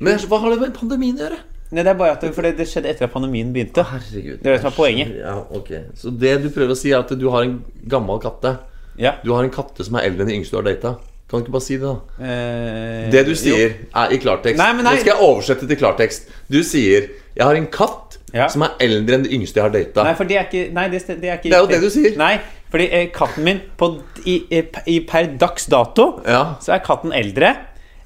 Speaker 3: Men hva har det med pandemien å gjøre?
Speaker 2: Nei, det er bare at det, for det, det skjedde etter at pandemien begynte.
Speaker 3: Herregud.
Speaker 2: Det er det som er poenget.
Speaker 3: Ja, okay. Så det du prøver å si, er at du har en gammel katte.
Speaker 2: Ja.
Speaker 3: Du har en katte som er eldre enn de yngste du har data. Kan du ikke bare si det, da?
Speaker 2: Eh,
Speaker 3: Det du
Speaker 2: jo.
Speaker 3: sier, er i klartekst.
Speaker 2: Nei, men nei.
Speaker 3: Nå skal jeg oversette til klartekst. Du sier 'Jeg har en katt
Speaker 2: Ja.
Speaker 3: som er eldre enn de yngste jeg har data'.
Speaker 2: Nei, for det er ikke Nei, det, det er ikke
Speaker 3: Det er jo det du sier.
Speaker 2: Nei, fordi eh, katten min på, i, i, i, per dags dato
Speaker 3: Ja.
Speaker 2: så er katten eldre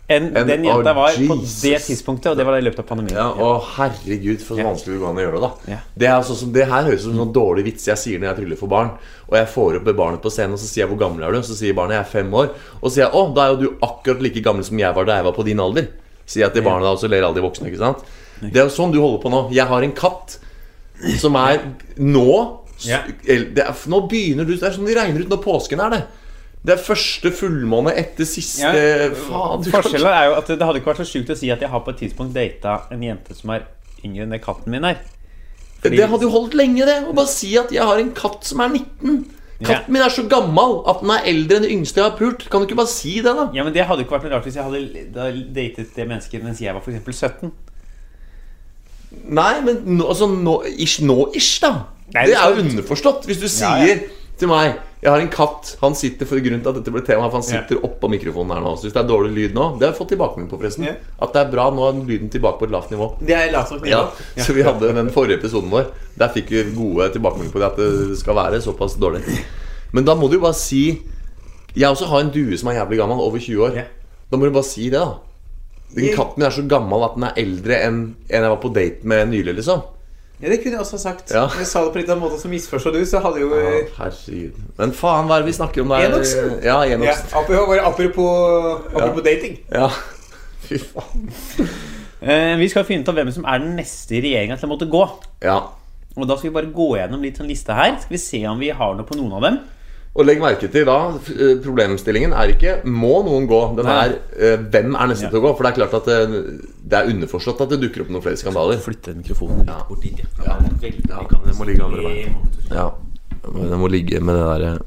Speaker 2: enn
Speaker 3: En-
Speaker 2: den jenta
Speaker 3: å,
Speaker 2: var på det tidspunktet, og det var i løpet av pandemien.
Speaker 3: Ja, Å, herregud, for så vanskelig det går an å gjøre det, da. Det, sånn som, det her høres ut som en sånn dårlig vits jeg sier når jeg tryller for barn. Og jeg får opp barnet på scenen, og så sier jeg 'Hvor gammel er du?' Så sier barnet 'Jeg er fem år'. Og så sier jeg 'Å, da er jo du akkurat like gammel som jeg var da jeg var på din alder'. Sier jeg til barnet da, og så ler alle de voksne, ikke sant? Det er jo sånn du holder på nå. Jeg har en katt som er nå
Speaker 2: Ja.
Speaker 3: det Nå begynner du Det er sånn de regner ut når påsken er det. Det er første fullmåne etter siste
Speaker 2: Ja.
Speaker 3: Faen,
Speaker 2: Forskjellen er jo at det hadde ikke vært så sjukt å si at jeg har på et tidspunkt data en jente som er yngre enn det katten min er. Fordi-
Speaker 3: Det hadde jo holdt lenge, det. Å bare si at jeg har en katt som er 19. Katten
Speaker 2: Ja.
Speaker 3: min er så gammel at den er eldre enn det yngste jeg har pult. Kan du ikke bare si det, da?
Speaker 2: Ja, men Det hadde ikke vært noe rart hvis jeg hadde datet det mennesket mens jeg var eksempel 17.
Speaker 3: Nei, men nå, altså, nå, ish, nå ish, da.
Speaker 2: Nei,
Speaker 3: det
Speaker 2: det
Speaker 3: er jo underforstått. Hvis du
Speaker 2: Ja,
Speaker 3: sier
Speaker 2: ja.
Speaker 3: til meg Jeg har en katt. Han sitter for grunnen til at dette ble tema. For han sitter oppå mikrofonen her nå. Så hvis det er dårlig lyd nå Det har jeg fått tilbakemelding på, forresten.
Speaker 2: Yeah.
Speaker 3: At det er bra. Nå er lyden tilbake på et lavt nivå.
Speaker 2: Det er lavt nivå
Speaker 3: Ja, Så vi hadde den forrige episoden vår Der fikk vi gode tilbakemeldinger på det at det skal være såpass dårlig. Men da må du jo bare si Jeg også har en due som er jævlig gammel, over 20 år.
Speaker 2: Yeah.
Speaker 3: Da må du bare si det, da. Den katten min er så gammel at den er eldre enn en jeg var på date med nylig, liksom.
Speaker 2: Ja, Det kunne jeg også ha sagt.
Speaker 3: Ja.
Speaker 2: Jeg sa det på litt av en måte som misforstod du, så hadde jo
Speaker 3: Ja, herregud. Men faen, hva er det vi snakker om der?
Speaker 2: Enoksen.
Speaker 3: Ja,
Speaker 2: ja, apropos, apropos, apropos, ja. dating.
Speaker 3: Ja. *laughs* Fy faen.
Speaker 2: Eh, vi skal finne ut av hvem som er den neste i regjeringa til å måtte gå.
Speaker 3: Ja.
Speaker 2: Og Da skal vi bare gå gjennom litt sånn liste her. Skal vi se om vi har noe på noen av dem.
Speaker 3: Og legg merke til da eh, Problemstillingen er ikke 'må noen gå'. Den er uh, 'hvem er neste
Speaker 2: Ja.
Speaker 3: til å gå'? For det er klart at det, det er underforstått at det dukker opp noen flere skandaler.
Speaker 2: Flytte mikrofonen litt bort dit. Ja.
Speaker 3: Ja, Den må ligge andre veien. Ja. Den må ligge med det der eh,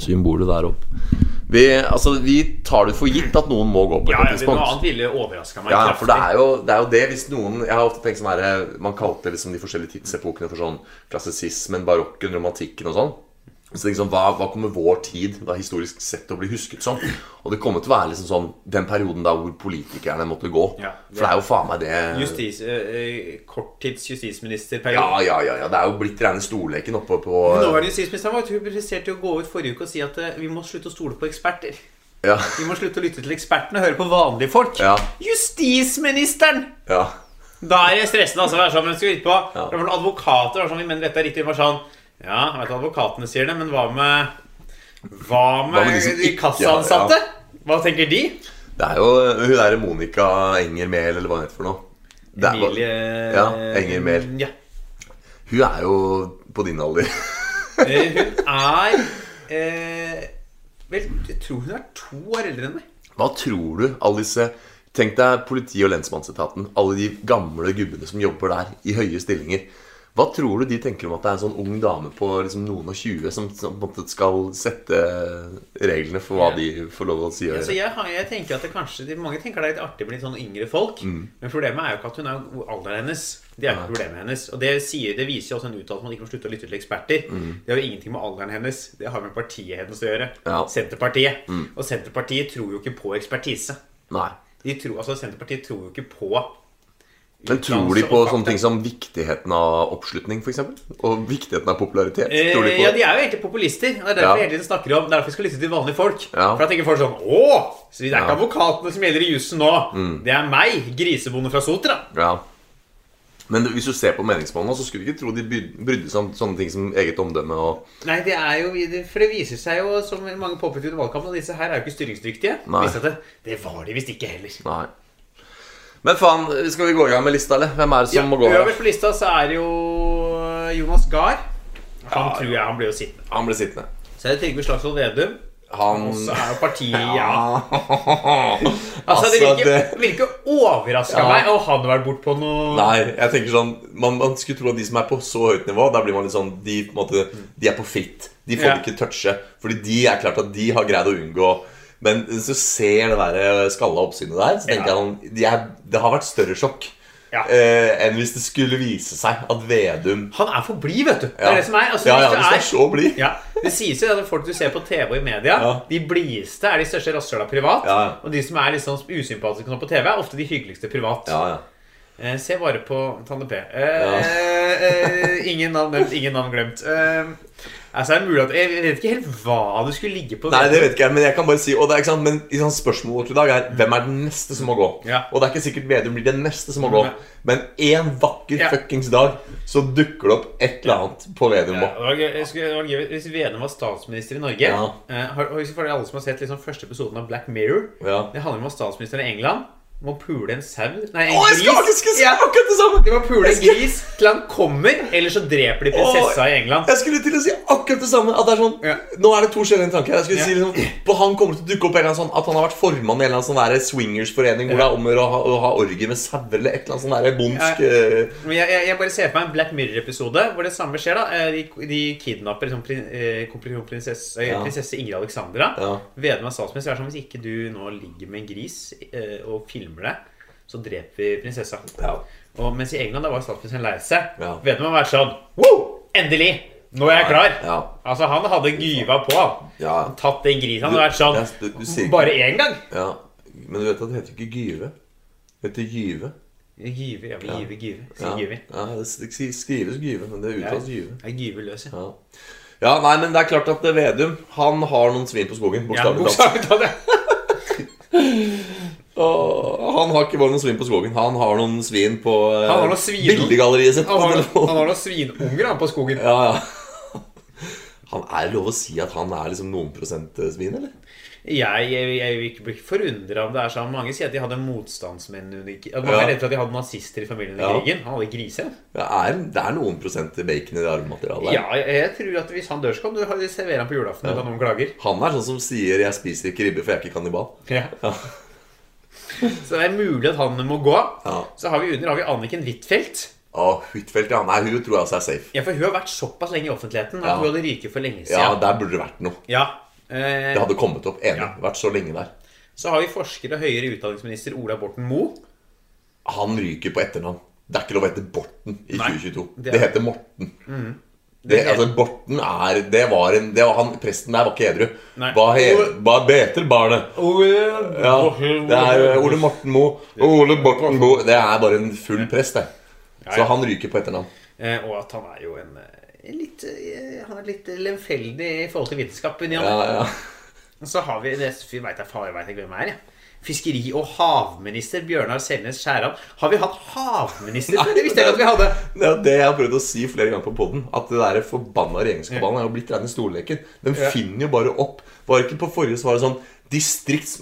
Speaker 3: symbolet der opp. Vi, altså, vi tar det for gitt at noen må gå på et
Speaker 2: Ja, ja,
Speaker 3: tidspunkt.
Speaker 2: Noe annet ville overraska meg
Speaker 3: Ja, for det er, jo, det er jo det hvis noen Jeg har ofte tenkt sånn her Man kalte liksom de forskjellige tidsepokene for sånn klassisismen, barokken, romantikken og sånn. Så liksom, hva, hva kommer vår tid da historisk sett til å bli husket som? Og det kommer til å være liksom sånn den perioden da hvor politikerne måtte gå.
Speaker 2: Ja.
Speaker 3: For det er jo faen meg det
Speaker 2: Justis, øh, korttids
Speaker 3: Ja,
Speaker 2: justisministerperiode.
Speaker 3: ja, ja, ja. Det er jo blitt rene storleken oppe på
Speaker 2: Nåværende justisminister var interessert i å gå ut forrige uke og si at eh, vi må slutte å stole på eksperter.
Speaker 3: Ja.
Speaker 2: Vi må slutte å lytte til ekspertene og høre på vanlige folk.
Speaker 3: Ja.
Speaker 2: Justisministeren!
Speaker 3: ja.
Speaker 2: Da er det stressende. altså, sånn, skal vi på
Speaker 3: Ja.
Speaker 2: Advokater var sånn, vi mener dette er riktig. Var sånn Ja, jeg vet at advokatene sier det, men hva med Hva med,
Speaker 3: Hva med de
Speaker 2: de
Speaker 3: kassaansatte?
Speaker 2: Ja, kassaansatte? Hva tenker de?
Speaker 3: Det er jo hun derre Monica Enger Mehl, eller hva hun heter for noe. Det er,
Speaker 2: Emilie
Speaker 3: Ja, Enger Mehl.
Speaker 2: Ja.
Speaker 3: Hun er jo på din alder.
Speaker 2: Eh, Hun er eh, Vel, jeg tror hun er to år eldre enn meg.
Speaker 3: Hva tror du, disse Tenk deg politi- og lensmannsetaten. Alle de gamle gubbene som jobber der i høye stillinger. Hva tror du de tenker om at det er en sånn ung dame på liksom noen og tjue som, som skal sette reglene for hva
Speaker 2: Ja.
Speaker 3: de får lov å si og
Speaker 2: Altså,
Speaker 3: gjøre?
Speaker 2: jeg, jeg tenker at det kanskje de- Mange tenker det er litt artig med litt sånn yngre folk.
Speaker 3: Mm.
Speaker 2: Men problemet er jo ikke at hun er alderen hennes. Det er jo problemet hennes. Og det, sier, det viser jo også en uttalelse man ikke må slutte å lytte til eksperter. Det har jo ingenting med alderen hennes. Det har med partiet hennes å gjøre.
Speaker 3: Ja.
Speaker 2: Senterpartiet. Mm. Og Senterpartiet tror jo ikke på ekspertise.
Speaker 3: Nei.
Speaker 2: De tror, altså Senterpartiet tror jo ikke på
Speaker 3: Men tror de på sånne ting som viktigheten av oppslutning, f.eks.? Og viktigheten av popularitet?
Speaker 2: Eh,
Speaker 3: Tror de på
Speaker 2: ja, de er jo egentlig populister. Og det er derfor
Speaker 3: Ja.
Speaker 2: vi hele snakker om Det er derfor vi skal lytte til vanlige folk.
Speaker 3: Ja.
Speaker 2: For da tenker folk sånn Å! Så det er ikke
Speaker 3: Ja. Mm.
Speaker 2: advokatene som gjelder i jussen nå. Det er meg, grisebonde fra Sotra.
Speaker 3: Ja. Men hvis du ser på meningsmålene, så skulle du ikke tro de brydde seg om sånne ting som eget omdømme og
Speaker 2: Nei, det er jo For det viser seg jo, som mange påpekte under valgkampen, at disse her er jo ikke styringsdyktige.
Speaker 3: Nei.
Speaker 2: det, det var de visst ikke heller.
Speaker 3: Nei. Men faen, skal vi gå i gang med lista, eller? Hvem er det som må gå?
Speaker 2: Øverst på lista så er det jo Jonas Gahr. Han tror jeg han blir jo sittende.
Speaker 3: Han blir sittende.
Speaker 2: Så er det Trygve Slagsvold Vedum.
Speaker 3: Han
Speaker 2: Og så er jo partiet ja.
Speaker 3: Altså, *laughs*
Speaker 2: Altså, det virker, ikke,
Speaker 3: det
Speaker 2: overraska
Speaker 3: Ja.
Speaker 2: meg å han vært bort på noe
Speaker 3: Nei, jeg tenker sånn man, man skulle tro at de som er på så høyt nivå, da blir man litt sånn De, på måte, de er på fritt. De får
Speaker 2: Ja.
Speaker 3: ikke touche. Fordi de er klart at de har greid å unngå Men hvis du ser det der skalla oppsynet der, så tenker
Speaker 2: Ja.
Speaker 3: jeg at de er, Det har vært større sjokk
Speaker 2: Ja.
Speaker 3: eh, enn hvis det skulle vise seg at Vedum
Speaker 2: Han er for blid, vet du. Det er det som er. Altså,
Speaker 3: ja, ja,
Speaker 2: hvis du
Speaker 3: er så blid.
Speaker 2: Ja, Det sies jo at folk du ser på TV og i media,
Speaker 3: Ja.
Speaker 2: de blideste er de største rasshøla privat.
Speaker 3: Ja, ja.
Speaker 2: Og de som er litt sånn usympatiske nå på TV, er ofte de hyggeligste privat.
Speaker 3: Ja, ja.
Speaker 2: Eh, se bare på Tande P. Eh, eh, ingen navn nevnt, ingen navn glemt. Eh, altså, er det mulig at Jeg vet ikke helt hva du skulle ligge på.
Speaker 3: Nei, det vet ikke jeg, men jeg kan bare si og det er sant, Men i sånn spørsmålet vårt i dag er hvem er den neste som må gå.
Speaker 2: Ja.
Speaker 3: Og det er ikke sikkert Vedum blir den neste som må gå. Men en vakker
Speaker 2: Ja.
Speaker 3: fuckings dag så dukker det opp et eller annet på Vedum.
Speaker 2: Ja, det var gøy. Det var gøy Hvis Vedum var statsminister i Norge
Speaker 3: Ja.
Speaker 2: eh, har, alle som har sett liksom første episoden av Black Mirror
Speaker 3: Ja.
Speaker 2: Det handler om at statsministeren i England må pule en sau Nei, en
Speaker 3: Å, jeg skal
Speaker 2: gris. Ja.
Speaker 3: akkurat det samme!
Speaker 2: De må pule en
Speaker 3: skal-
Speaker 2: gris til han kommer, eller så dreper de prinsessa
Speaker 3: Åh,
Speaker 2: i England.
Speaker 3: Jeg skulle til å si akkurat det samme. At det er sånn
Speaker 2: Ja.
Speaker 3: Nå er det to skjellige tanker. Jeg skulle
Speaker 2: Ja.
Speaker 3: si liksom På Han kommer til å dukke opp en eller annen sånn At han har vært formann i en eller annen sånn der swingersforening hvor det er om å ha, å ha orgie med sauer eller et eller annet sånn der bondsk
Speaker 2: Men jeg, jeg, jeg bare ser for meg en Black Mirror-episode hvor det samme skjer. da Eh, De, de kidnapper liksom, prin, eh, prinsesse, eh, prinsesse Ingrid Alexandra. Vedum er statsminister. Det er som hvis ikke du nå ligger med en gris eh, og filmer det, så dreper vi prinsessa.
Speaker 3: Ja.
Speaker 2: Og mens i England da var statsministeren lei seg.
Speaker 3: Ja.
Speaker 2: Vedum har vært sånn Woo! Endelig! Nå er jeg klar!
Speaker 3: Ja.
Speaker 2: Altså, han hadde gyva på. han.
Speaker 3: Ja.
Speaker 2: Tatt den grisen. Han hadde vært sånn
Speaker 3: du, du- du
Speaker 2: Bare én gang.
Speaker 3: ja. Men du vet at det heter ikke gyve. Det heter gyve.
Speaker 2: Gyve, ja. Gyve, gyve. Sier
Speaker 3: Ja. det skrives gyve, men det uttales gyve.
Speaker 2: Ja, gyve løs, ja.
Speaker 3: Ja. nei, men det er klart at Vedum Han har noen svin på skogen. Bokstavelig talt.
Speaker 2: ja. *laughs*
Speaker 3: Åh, Han har ikke bare noen svin på skogen. Han har noen svin på eh,
Speaker 2: Han har noen svin.
Speaker 3: bildegalleriet sitt.
Speaker 2: Han har,
Speaker 3: telefonen.
Speaker 2: han har noen svinunger han på skogen.
Speaker 3: Ja, ja. *laughs* Han Er lov å si at han er liksom noen prosent eh, svin, eller?
Speaker 2: Jeg, jeg, jeg vil ikke bli forundra om det er sånn. Mange sier at de hadde motstandsmenn under Mange
Speaker 3: Ja.
Speaker 2: er redd for at de hadde nazister i familien under
Speaker 3: Ja.
Speaker 2: krigen. Han hadde grise.
Speaker 3: Det er, det er noen prosent bacon i det arvematerialet.
Speaker 2: Ja, jeg, jeg tror at hvis han dør, så kan du ha- servere han på julaften uten at noen klager.
Speaker 3: Han er sånn som sier 'jeg spiser ikke ribbe, for jeg er ikke kannibal'.
Speaker 2: Ja. *laughs* Så det er mulig at han må gå.
Speaker 3: Ja.
Speaker 2: Så har vi under har vi Anniken Huitfeldt.
Speaker 3: Oh, Huitfeldt, ja. Nei, hun tror jeg også er safe.
Speaker 2: Ja, for hun har vært såpass lenge i offentligheten at
Speaker 3: Ja.
Speaker 2: hun hadde ryket for lenge siden.
Speaker 3: Ja, der burde det vært noe.
Speaker 2: Ja. Eh,
Speaker 3: Det hadde kommet opp. Enig.
Speaker 2: Ja.
Speaker 3: Vært så lenge der.
Speaker 2: Så har vi forsker og høyere utdanningsminister Ola Borten Moe.
Speaker 3: Han ryker på etternavn. Det er ikke lov å hete Borten i
Speaker 2: Nei,
Speaker 3: 2022.
Speaker 2: det
Speaker 3: Det,
Speaker 2: er-
Speaker 3: heter Morten.
Speaker 2: Det
Speaker 3: Det,
Speaker 2: er-
Speaker 3: altså, Borten er Det var en det var han, Presten der var ikke edru. Hva, heter hva beter barnet? Ja, det er Ole Morten Moe. Ole Borten Moe. Det er bare en full prest, det. Så han ryker på etternavn.
Speaker 2: Eh, og at han er jo en eh, litt, eh, Han er litt lemfeldig i forhold til vitenskap. Ja.
Speaker 3: Ja, ja.
Speaker 2: Så har vi det vi vet jeg, far vet ikke hvem er. jeg. Fiskeri- og havminister Bjørnar Selnes Skjæran. Har vi hatt havminister *laughs* før? Det visste jeg ikke at vi hadde.
Speaker 3: Det er det jeg har prøvd å si flere ganger på poden. At det der forbanna regjeringskabalen er jo blitt rene storleken. Den finner jo bare opp. Var ikke på forrige svar sånn Distrikts...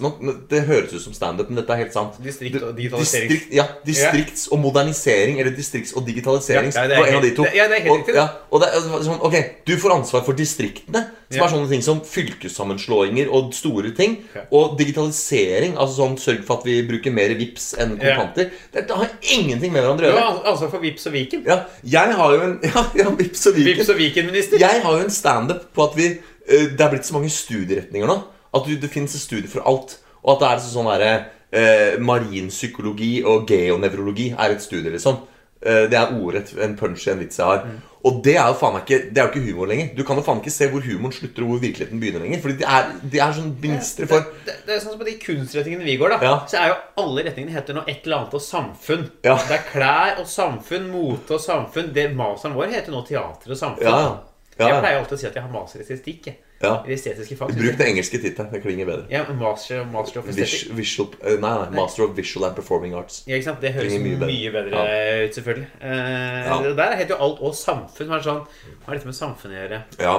Speaker 3: Det høres ut som standup, men dette er helt sant.
Speaker 2: Distrikt og digitalisering.
Speaker 3: Distrikt, ja, distrikts- og modernisering. Eller distrikts- og digitalisering.
Speaker 2: Ja, ja, det er
Speaker 3: det en av de
Speaker 2: helt-
Speaker 3: to.
Speaker 2: det- ja, det er helt riktig, det.
Speaker 3: ja, og det er sånn, Ok, du får ansvar for distriktene. Som
Speaker 2: Ja.
Speaker 3: er sånne ting som fylkessammenslåinger og store ting. Og digitalisering. Altså sånn sørg for at vi bruker mer VIPs enn kontanter. Det, det har ingenting med hverandre å gjøre.
Speaker 2: har ansvar for Vips og Viken.
Speaker 3: Ja, jeg har jo en *laughs* Ja, ja Vips og Viken.
Speaker 2: Vips og Viken-minister.
Speaker 3: Jeg har jo en standup på at vi eh, Det er blitt så mange studieretninger nå. At du, det fins studier for alt. Og at det er sånn derre eh, Marinpsykologi og geonevrologi er et studie, liksom. Eh, Det er ordrett en punch i en vits jeg har.
Speaker 2: Mm.
Speaker 3: Og det er jo faen meg ikke Det er jo ikke humor lenger. Du kan jo faen ikke se hvor humoren slutter og hvor virkeligheten begynner lenger. Fordi det er, de er sånn ministre for
Speaker 2: det, det er sånn som På de kunstretningene vi går, da
Speaker 3: Ja.
Speaker 2: så er jo alle retningene heter nå et eller annet og samfunn.
Speaker 3: Ja.
Speaker 2: Det er klær og samfunn, mote og samfunn. Det Maseren vår heter nå teater og samfunn.
Speaker 3: Ja,
Speaker 2: Jeg pleier alltid å si at jeg har master i estetikk. jeg.
Speaker 3: Ja.
Speaker 2: I estetiske fag.
Speaker 3: Bruk den engelske tittelen. Det klinger bedre.
Speaker 2: Ja, master, master of
Speaker 3: Vis,
Speaker 2: aesthetic.
Speaker 3: visual, eh, nei, nei, Master of Visual and Performing Arts.
Speaker 2: Ja, ikke sant? Det høres
Speaker 3: mye
Speaker 2: mye
Speaker 3: mye
Speaker 2: bedre,
Speaker 3: ja.
Speaker 2: ut, selvfølgelig. Eh,
Speaker 3: Ja.
Speaker 2: Det der heter jo alt og samfunn. Hva er, sånn, hva er dette med samfunn å gjøre?
Speaker 3: Ja.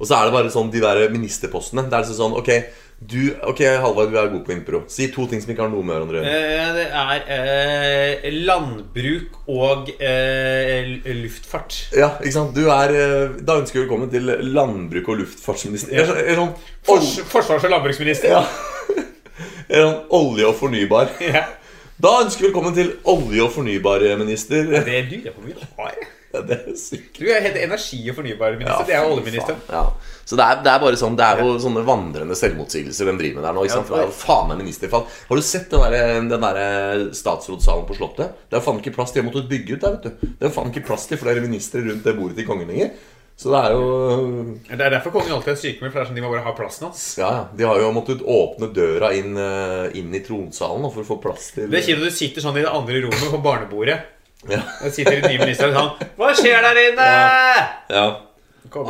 Speaker 3: Og så er det bare sånn de der ministerpostene. Det er liksom sånn Ok, du, ok, Halvard, du er god på impro. Si to ting som ikke har noe med hverandre å gjøre.
Speaker 2: Eh, det er eh, landbruk og eh, luftfart.
Speaker 3: Ja, ikke sant? Du er eh, Da ønsker vi velkommen til landbruk- og luftfartsminister. Ja. er er sånn,
Speaker 2: Fors forsvars- og landbruksminister.
Speaker 3: ja. *laughs* Er sånn olje og fornybar.
Speaker 2: Ja.
Speaker 3: Da ønsker vi velkommen til olje- og fornybarminister.
Speaker 2: Det lurer jeg på om vi har.
Speaker 3: Ja, det er sykt.
Speaker 2: Du er helt energi- og fornybarminister. det er
Speaker 3: jo
Speaker 2: oljeministeren.
Speaker 3: Ja. Så det er, det er bare sånn Det er jo sånne vandrende selvmotsigelser de driver med der nå. Ikke sant? For det er jo faen meg ministerfall. Har du sett den der, den der statsrådssalen på Slottet? Det er faen ikke plass til. De har måttet bygge ut der, vet du. Det er faen ikke plass til flere ministre rundt det bordet til kongen lenger. Så det er jo
Speaker 2: Det er derfor kongen alltid er sykemeldt. For det er sånn de må bare ha plassen hans.
Speaker 3: Ja, ja. De har jo måttet åpne døra inn, eh, inn i tronsalen for å få plass til
Speaker 2: Det er kjipt når du sitter sånn i det andre rommet på barnebordet.
Speaker 3: Ja.
Speaker 2: Der sitter i nye ministrene sånn Hva skjer der inne?
Speaker 3: ja.
Speaker 2: ja.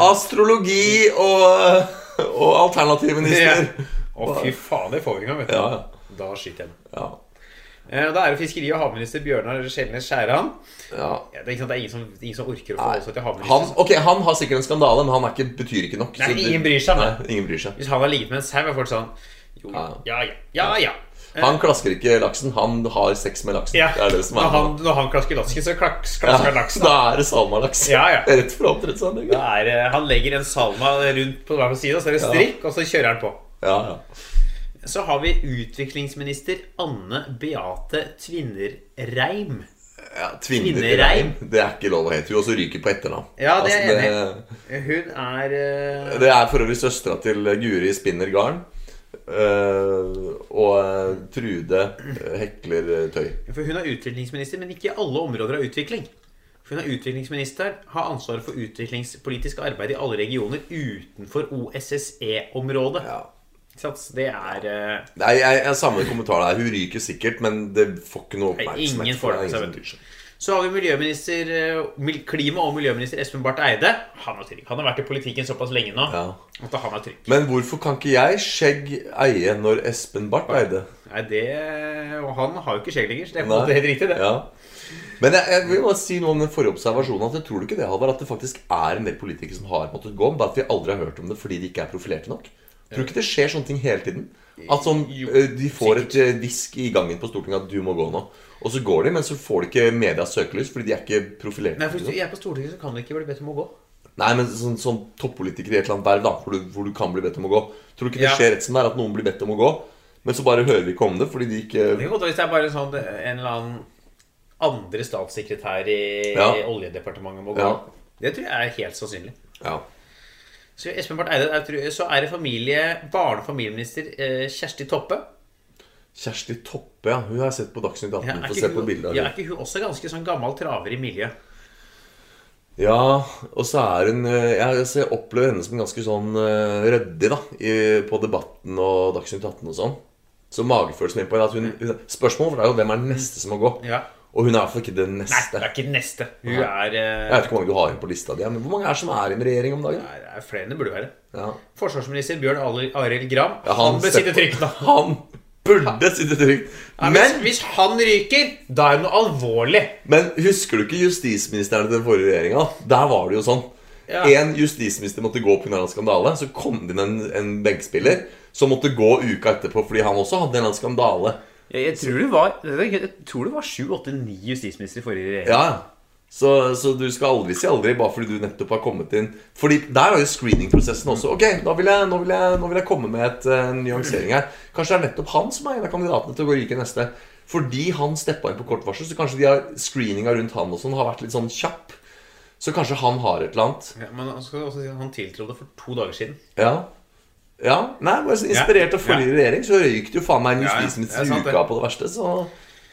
Speaker 3: Astrologi og, og alternativminister.
Speaker 2: Å, fy faen, det får vi ikke engang, vet du.
Speaker 3: Ja, ja.
Speaker 2: Da skyter jeg den.
Speaker 3: Ja.
Speaker 2: Eh, Da er det fiskeri- og havminister Bjørnar Skjelnes Skjæran.
Speaker 3: ja.
Speaker 2: Ja, det, er ingen som, ingen som orker å
Speaker 3: få
Speaker 2: forholde seg til
Speaker 3: Han,
Speaker 2: havminister.
Speaker 3: han har sikkert en skandale, men han ikke, betyr ikke nok.
Speaker 2: Nei, ingen bryr seg,
Speaker 3: nei. ingen bryr seg.
Speaker 2: Hvis han har ligget med en sau, er folk sånn Jo,
Speaker 3: Ja.
Speaker 2: ja, ja, ja. ja.
Speaker 3: Han klasker ikke laksen, han har sex med laksen.
Speaker 2: Ja,
Speaker 3: Det er det som er
Speaker 2: når, han, når han klasker lasken, så klaks, klasker han laksen. Da.
Speaker 3: Er det salmalaks.
Speaker 2: Ja, ja. *laughs*
Speaker 3: Rett fra oppdrettsanlegget.
Speaker 2: Det- han legger en salma rundt på hver side, så er det strikk, og så kjører han på.
Speaker 3: Ja, ja.
Speaker 2: Så har vi utviklingsminister Anne Beate Tvinnerreim.
Speaker 3: ja
Speaker 2: Tvinnereim.
Speaker 3: Det er ikke lov å hete. Hun også ryker på etternavn.
Speaker 2: Ja, det er jeg
Speaker 3: det,
Speaker 2: enig Hun er uh...
Speaker 3: det, det er for øvrig søstera til Guri spinner garn. Eh, og eh, Trude hekler eh, tøy.
Speaker 2: For hun er utviklingsminister, men ikke i alle områder av utvikling. For hun er utviklingsminister, har ansvaret for utviklingspolitisk arbeid i alle regioner utenfor OSSE-området.
Speaker 3: Ja.
Speaker 2: Det er uh...
Speaker 3: Nei, jeg, jeg Samme kommentar der. Hun ryker sikkert, men det får ikke noe oppmerksomhet.
Speaker 2: ingen får
Speaker 3: det
Speaker 2: så har vi miljøminister eh, klima- og miljøminister Espen Barth Eide. Han er trygg. Han har vært i politikken såpass lenge nå
Speaker 3: Ja.
Speaker 2: at han er trygg.
Speaker 3: Men hvorfor kan ikke jeg skjegg eie når Espen Barth eide?
Speaker 2: Nei, det Og han har jo ikke skjegg lenger, så det er på en måte helt riktig, det.
Speaker 3: Ja. Men jeg, jeg vil bare si noe om den forrige observasjonen. At jeg tror du ikke det, Halvard, at det faktisk er en del politikere som har måttet gå, om. bare at vi aldri har hørt om det fordi de ikke er profilerte nok? Tror du ikke det skjer sånne ting hele tiden? At sånn, eh, De får et eh, hvisk i gangen på Stortinget at du må gå nå. Og så går de, men så får de ikke medias søkelys fordi de er ikke profilerte.
Speaker 2: Nei, for Hvis du er på Stortinget, så kan du ikke bli bedt om å gå.
Speaker 3: Nei, men sånn, sånn toppolitiker i et eller annet verv da hvor du, hvor du kan bli bedt om å gå. Tror du ikke det skjer rett som det er at noen blir bedt om å gå, men så bare hører vi ikke om det fordi de ikke
Speaker 2: Det kan godt hvis det er bare sånn en eller annen andre statssekretær i
Speaker 3: Ja.
Speaker 2: Oljedepartementet må gå.
Speaker 3: Ja.
Speaker 2: Det tror jeg er helt sannsynlig.
Speaker 3: Ja.
Speaker 2: Så Espen Barth Eide, så er det familie, barne- og familieminister eh, Kjersti Toppe.
Speaker 3: Kjersti Toppe, ja. Hun har jeg sett på Dagsnytt 18.
Speaker 2: Ja,
Speaker 3: Få se på bildet av
Speaker 2: ja, er ikke hun også ganske sånn gammel traver i miljøet?
Speaker 3: Ja, og så er hun eh, Jeg, opplever henne som ganske sånn eh, ryddig da på Debatten og Dagsnytt 18 og sånn. Så magefølelsen min på henne at hun, hun Spørsmålet er jo hvem er den neste som må gå.
Speaker 2: Ja.
Speaker 3: Og hun er i hvert fall ikke den
Speaker 2: Nei, det er ikke den neste. Hun
Speaker 3: Nei.
Speaker 2: er
Speaker 3: Jeg
Speaker 2: eh,
Speaker 3: vet ikke hvor mange du har igjen på lista di, men hvor mange er som er i en regjering om dagen?
Speaker 2: Nei, det er flere enn det burde være.
Speaker 3: Ja.
Speaker 2: Forsvarsminister Bjørn Ari- Arild Gram.
Speaker 3: Ja,
Speaker 2: han bør
Speaker 3: setter-
Speaker 2: sitte trygt nå. *laughs*
Speaker 3: Han burde sitte trygt.
Speaker 2: Ja, hvis,
Speaker 3: Men,
Speaker 2: hvis han ryker, da er det noe alvorlig.
Speaker 3: men husker du ikke justisministeren til den forrige regjeringa? Der var det jo sånn.
Speaker 2: Ja.
Speaker 3: En justisminister måtte gå pga. en skandale. Så kom det inn en, en benkspiller som måtte gå uka etterpå fordi han også hadde en annen skandale.
Speaker 2: Jeg, jeg tror det var Jeg tror det var sju, åtte, ni justisministre i forrige regjering.
Speaker 3: Ja, så, så du skal aldri si aldri bare fordi du nettopp har kommet inn Fordi der er jo screeningprosessen også. Ok, nå vil jeg, nå, vil jeg, nå vil jeg komme med et, eh, en nyansering her. Kanskje det er nettopp han som er en av kandidatene til å gå ryke neste. Fordi han steppa inn på kort varsel, så kanskje de har screeninga rundt han og sånn har vært litt sånn kjapp. Så kanskje han har et eller annet.
Speaker 2: Ja, men han skal også si at han tiltrådte for to dager siden.
Speaker 3: Ja. Ja, nei, bare Inspirert av forrige regjering så røyk det jo faen meg en justisminister
Speaker 2: er
Speaker 3: i uka på det verste. Så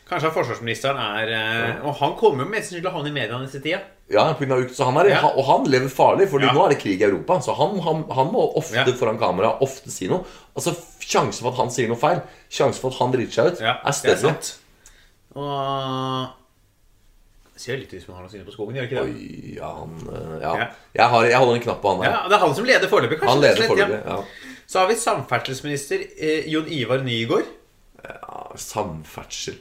Speaker 2: Kanskje at forsvarsministeren er ja. Og han kommer jo mest sannsynlig til å havne i media neste tida.
Speaker 3: Ja, på grunn av ukt, så han er,
Speaker 2: Ja.
Speaker 3: Og han lever farlig, Fordi
Speaker 2: Ja.
Speaker 3: nå er det krig i Europa. Så han, han, han må ofte foran kamera ofte si noe. Altså, Sjansen for at han sier noe feil, Sjansen for at han driter seg ut, er større.
Speaker 2: Og ser litt ut som han har noe på skogen, gjør ikke det?
Speaker 3: Oi, ja, han, øh, ja. Jeg, har, jeg holder en knapp på han der.
Speaker 2: Ja, Det er han som leder foreløpig, kanskje.
Speaker 3: Han leder
Speaker 2: forløpig,
Speaker 3: foreløpig. Ja.
Speaker 2: Så har vi samferdselsminister eh, Jon Ivar Nygård.
Speaker 3: Ja, samferdsel.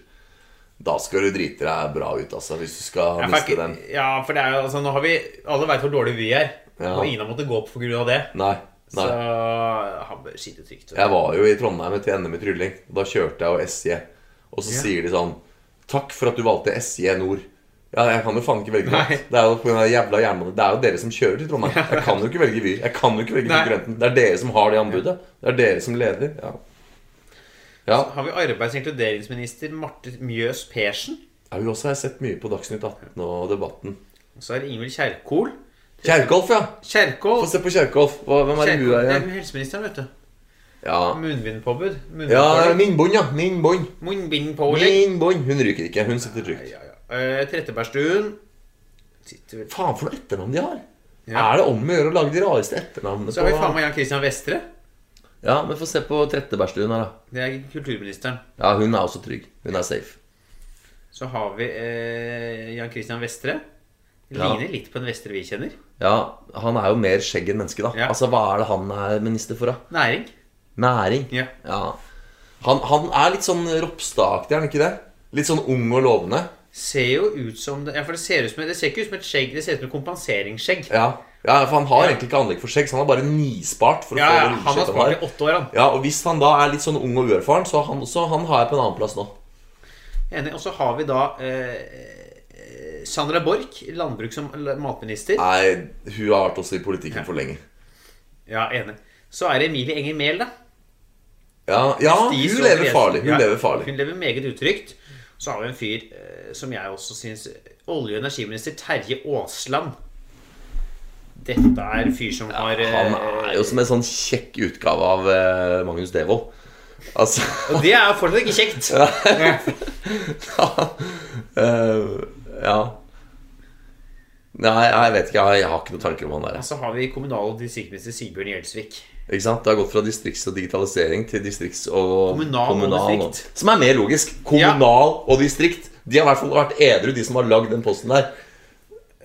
Speaker 3: Da skal du drite deg bra ut, altså, hvis du skal
Speaker 2: Ja,
Speaker 3: miste den.
Speaker 2: ja, for det er jo altså, nå har vi Alle veit hvor dårlig vi er.
Speaker 3: Ja.
Speaker 2: Og ingen har måttet gå opp pga. det.
Speaker 3: Nei. nei.
Speaker 2: Så han bør sitte trygt.
Speaker 3: Jeg var jo i Trondheim til NM i trylling. Da kjørte jeg jo SJ. Og så
Speaker 2: Ja.
Speaker 3: sier de sånn Takk for at du valgte SJ Nord. Ja, jeg kan jo faen ikke velge.
Speaker 2: Nei.
Speaker 3: Det er jo på grunn jævla jernbanen Det er jo dere som kjører til Trondheim. Jeg kan jo ikke velge Vy. Jeg kan jo ikke velge
Speaker 2: Nei.
Speaker 3: konkurrenten. Det er dere som har det anbudet. Det er dere som leder. Ja. Ja,
Speaker 2: har vi arbeids- og inkluderingsminister Marte Mjøs Persen.
Speaker 3: ja Hun også har jeg sett mye på Dagsnytt 18 og Debatten.
Speaker 2: Så er det Ingvild Kjerkol.
Speaker 3: Kjerkolf, ja!
Speaker 2: Kjerkol.
Speaker 3: Få se på Kjerkolf. Hvem er det hun er
Speaker 2: Det
Speaker 3: igjen?
Speaker 2: helseministeren, vet du.
Speaker 3: Ja,
Speaker 2: Munnbindpåbud.
Speaker 3: ja Minbånd, ja. Minbånd.
Speaker 2: Munnbindpålegg.
Speaker 3: Minbånd. Hun ryker ikke. Hun sitter trygt.
Speaker 2: Ja, ja. Eh, Trettebergstuen. Sitter vel
Speaker 3: Faen for noe etternavn de har.
Speaker 2: Ja.
Speaker 3: Er det om å gjøre å lage de rareste etternavnene
Speaker 2: Så har vi faen meg Jan Christian Vestre.
Speaker 3: Ja, men få se på Trettebergstuen her, da.
Speaker 2: Det er kulturministeren.
Speaker 3: Ja, hun er også trygg. Hun er safe.
Speaker 2: Så har vi eh, Jan Christian Vestre.
Speaker 3: Ja.
Speaker 2: Ligner litt på en Vestre vi kjenner.
Speaker 3: Ja, han er jo mer skjegg enn menneske, da.
Speaker 2: Ja.
Speaker 3: Altså, hva er det han er minister for, da?
Speaker 2: Næring.
Speaker 3: Næring.
Speaker 2: Ja.
Speaker 3: Ja. Han, han er litt sånn Ropstad-aktig, er han ikke det? Litt sånn ung og lovende.
Speaker 2: Ser jo ut som det Ja, for det ser, ut som, det ser ikke ut som et skjegg, det ser ut som et kompenseringsskjegg.
Speaker 3: Ja, ja for han har
Speaker 2: Ja.
Speaker 3: egentlig ikke anlegg for skjegg, så han har bare nispart for å
Speaker 2: Ja,
Speaker 3: få
Speaker 2: ja, han har spart i åtte år, han.
Speaker 3: Ja, og hvis han da er litt sånn ung og uerfaren, så han, så han har jeg på en annen plass nå.
Speaker 2: Enig. Og så har vi da eh, eh, Sandra Borch, landbruks- og matminister.
Speaker 3: Nei, hun har vært også i politikken for lenge.
Speaker 2: Ja, enig. Så er det Emilie Enger Mehl, da.
Speaker 3: Ja, ja hun lever farlig. Hun
Speaker 2: Ja,
Speaker 3: lever farlig.
Speaker 2: Hun lever meget utrygt. Så har vi en fyr eh, som jeg også syns Olje- og energiminister Terje Aasland. Dette er en fyr som har ja,
Speaker 3: Han er jo som en sånn kjekk utgave av eh, Magnus Devold. Altså
Speaker 2: Og det er fortsatt ikke kjekt. *laughs* Ja. *laughs*
Speaker 3: eh, Ja. Nei, jeg vet ikke. Jeg, har ikke noen tanker om han der.
Speaker 2: Så har vi kommunal- og distriktsminister Sigbjørn Gjelsvik.
Speaker 3: Ikke sant? Det har gått fra distrikts- og digitalisering til distrikts- og
Speaker 2: Kommunal og distrikt.
Speaker 3: Som er mer logisk. Kommunal og distrikt. De har i hvert fall vært edru, de som har lagd den posten der.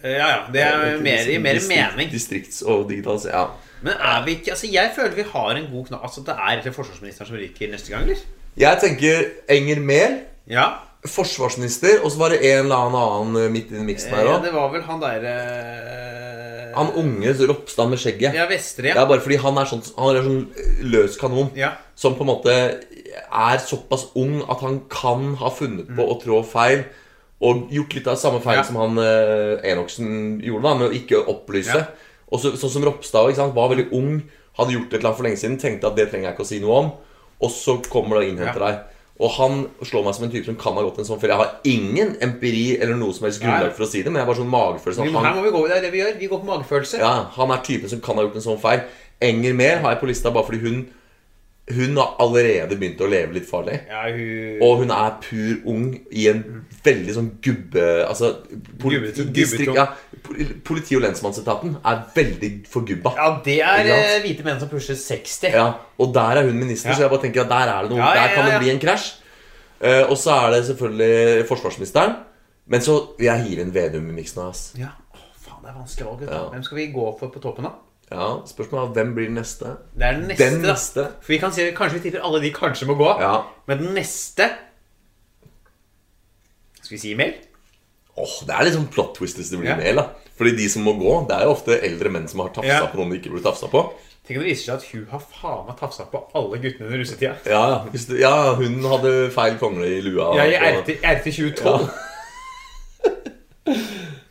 Speaker 2: Eh, Ja, ja. Det er mer, i mer
Speaker 3: Distrikt-
Speaker 2: mening.
Speaker 3: Distrikts- og digitalisering. Ja.
Speaker 2: Men er vi ikke Altså, jeg føler vi har en god knapp Altså, det er egentlig forsvarsministeren som ryker neste gang, eller?
Speaker 3: Jeg tenker Enger Mehl,
Speaker 2: Ja.
Speaker 3: Forsvarsminister, og så var det en eller annen eh, midt i den miksen her
Speaker 2: Eh,
Speaker 3: òg.
Speaker 2: det var vel han derre
Speaker 3: Han unge Ropstad med skjegget.
Speaker 2: Ja, Vestre,
Speaker 3: Det
Speaker 2: ja.
Speaker 3: er bare fordi han er sånn, han er sånn løs kanon.
Speaker 2: ja.
Speaker 3: Som på en måte er såpass ung at han kan ha funnet på å trå feil. Og gjort litt av samme feil
Speaker 2: Ja.
Speaker 3: som han eh, Enoksen gjorde, da med å ikke opplyse.
Speaker 2: Ja.
Speaker 3: Og så, sånn som Ropstad ikke sant, var veldig ung, hadde gjort et eller annet for lenge siden, tenkte at det trenger jeg ikke å si noe om. Og så kommer det og innhenter
Speaker 2: Ja.
Speaker 3: deg. Og han slår meg som en type som kan ha gått en sånn feil. Jeg har ingen empiri eller noe som helst grunnlag for å si det, men jeg har bare sånn magefølelse.
Speaker 2: Han, her må vi gå, det er det vi gjør. Vi går på magefølelse.
Speaker 3: ja, han er typen som kan ha gjort en sånn feil. Enger Mehl har jeg på lista bare fordi hun Hun har allerede begynt å leve litt farlig.
Speaker 2: Ja, hun
Speaker 3: Og hun er pur ung i en veldig sånn gubbe... Altså politi, distrikt, ja, Politi- og lensmannsetaten er veldig forgubba. Ja.
Speaker 2: Ja, det er eh, hvite menn som pusher 60.
Speaker 3: og der er hun minister,
Speaker 2: Ja.
Speaker 3: så jeg bare tenker at der er det noe
Speaker 2: Ja, ja,
Speaker 3: Der kan
Speaker 2: ja, ja.
Speaker 3: det bli en krasj. Uh, og så er det selvfølgelig forsvarsministeren. Men så vil jeg hive inn Vedum i miksen. ass.
Speaker 2: Ja. Åh, faen, det er vanskelig valg.
Speaker 3: Ja.
Speaker 2: Hvem skal vi gå for på toppen, da?
Speaker 3: Ja, Spørsmålet er hvem blir den neste?
Speaker 2: Det er den neste.
Speaker 3: Den neste.
Speaker 2: For vi kan si Kanskje vi tipper alle de kanskje må gå.
Speaker 3: Ja.
Speaker 2: Men den neste Skal vi si Mel?
Speaker 3: Åh, Det er litt sånn plot twist hvis det blir
Speaker 2: Ja.
Speaker 3: mer. da Fordi de som må gå, det er jo ofte eldre menn som har tafsa
Speaker 2: Ja.
Speaker 3: på noen de ikke burde tafsa på.
Speaker 2: Tenk om det viser seg at hun har faen meg tafsa på alle guttene under russetida.
Speaker 3: Ja, det, ja, hun hadde feil kongle i lua.
Speaker 2: Ja, i RT 2012.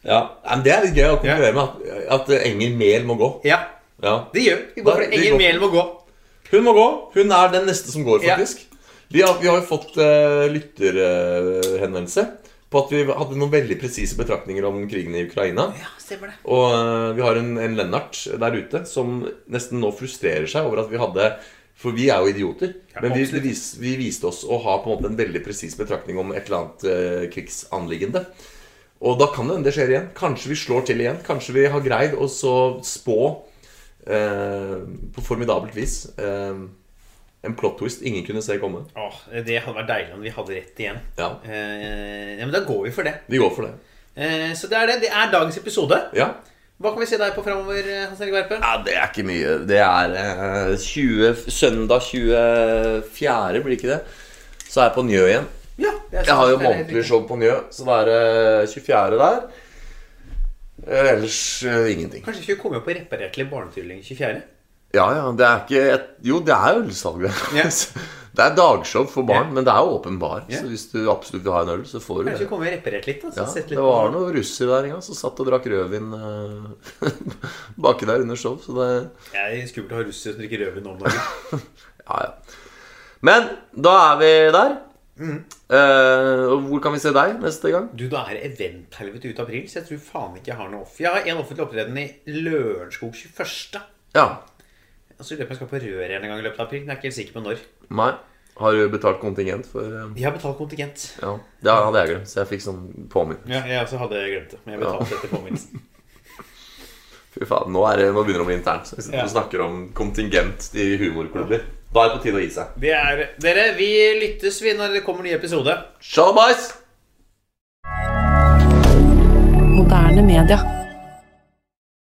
Speaker 3: Ja. Ja, men Det er litt gøy å konkurrere med at, at Enger Mehl må gå.
Speaker 2: Ja,
Speaker 3: Ja.
Speaker 2: det gjør vi. Går for det.
Speaker 3: vi
Speaker 2: Enger må gå.
Speaker 3: Hun må gå. Hun er den neste som går, faktisk. Vi, har, vi har jo fått uh, lytterhenvendelse på at vi hadde noen veldig presise betraktninger om krigen i Ukraina.
Speaker 2: Ja, stemmer det.
Speaker 3: Og uh, vi har en, en Lennart der ute som nesten nå frustrerer seg over at vi hadde For vi er jo idioter.
Speaker 2: Ja,
Speaker 3: men vi, vi, vi viste oss å ha på en måte en veldig presis betraktning om et eller annet uh, krigsanliggende. Og da kan det hende det skjer igjen. Kanskje vi slår til igjen. Kanskje vi har greid å så spå på formidabelt vis eh, en plot twist ingen kunne se komme.
Speaker 2: Åh, det hadde vært deilig om vi hadde rett igjen.
Speaker 3: Ja,
Speaker 2: Eh, ja, men da går vi for det.
Speaker 3: vi går for det.
Speaker 2: Eh, så det er det. Det er dagens episode.
Speaker 3: Ja.
Speaker 2: Hva kan vi se deg på framover, Hans Erik Verpe?
Speaker 3: Ja, det er ikke mye. Det er eh, 20, søndag 24., blir ikke det? Så er jeg på Njø igjen.
Speaker 2: Ja,
Speaker 3: Jeg har jo månedlig show på Njø, så da er det 24. der. Eh, Ellers uh, ingenting.
Speaker 2: Kanskje vi skulle komme på reparert til barnetrylling 24.?
Speaker 3: Ja, ja, det er ikke et, Jo, det er ølsalg, det.
Speaker 2: Ja. *laughs*
Speaker 3: Det er dagshow for barn,
Speaker 2: yeah.
Speaker 3: men det er åpen bar.
Speaker 2: Yeah.
Speaker 3: Så hvis du absolutt vil ha en øl, så får du
Speaker 2: Kanskje
Speaker 3: det.
Speaker 2: og reparert litt? da,
Speaker 3: Ja,
Speaker 2: litt
Speaker 3: det var noen russere der en gang som satt og drakk rødvin uh, *laughs* baki der under show, så det
Speaker 2: Det er skummelt å ha russere som drikker rødvin om dagen. *laughs*
Speaker 3: Ja, ja. Men da er vi der.
Speaker 2: Mm.
Speaker 3: Eh, og hvor kan vi se deg neste gang?
Speaker 2: Du, da er eventhelvete ut april, så jeg tror faen ikke jeg har noe off. Jeg har en offentlig opptreden i Lørenskog 21.
Speaker 3: Ja.
Speaker 2: Og så lurer jeg på om jeg skal på Røret en gang i løpet av april. Jeg er ikke helt sikker på når.
Speaker 3: Nei. Har du betalt kontingent for Vi
Speaker 2: Jeg har betalt kontingent.
Speaker 3: Ja, det hadde jeg glemt, så jeg fikk sånn påminnelse.
Speaker 2: Ja, jeg også hadde glemt det. Men jeg betalte etter påminnelsen. *laughs*
Speaker 3: Fy faen, nå, er det, nå begynner det å bli internt. Så vi
Speaker 2: Ja.
Speaker 3: snakker om kontingent i humorklubber. Da er det på tide å gi seg.
Speaker 2: Det er Dere, vi lyttes vi når det kommer ny episode.
Speaker 3: Shalabais!
Speaker 4: Moderne media.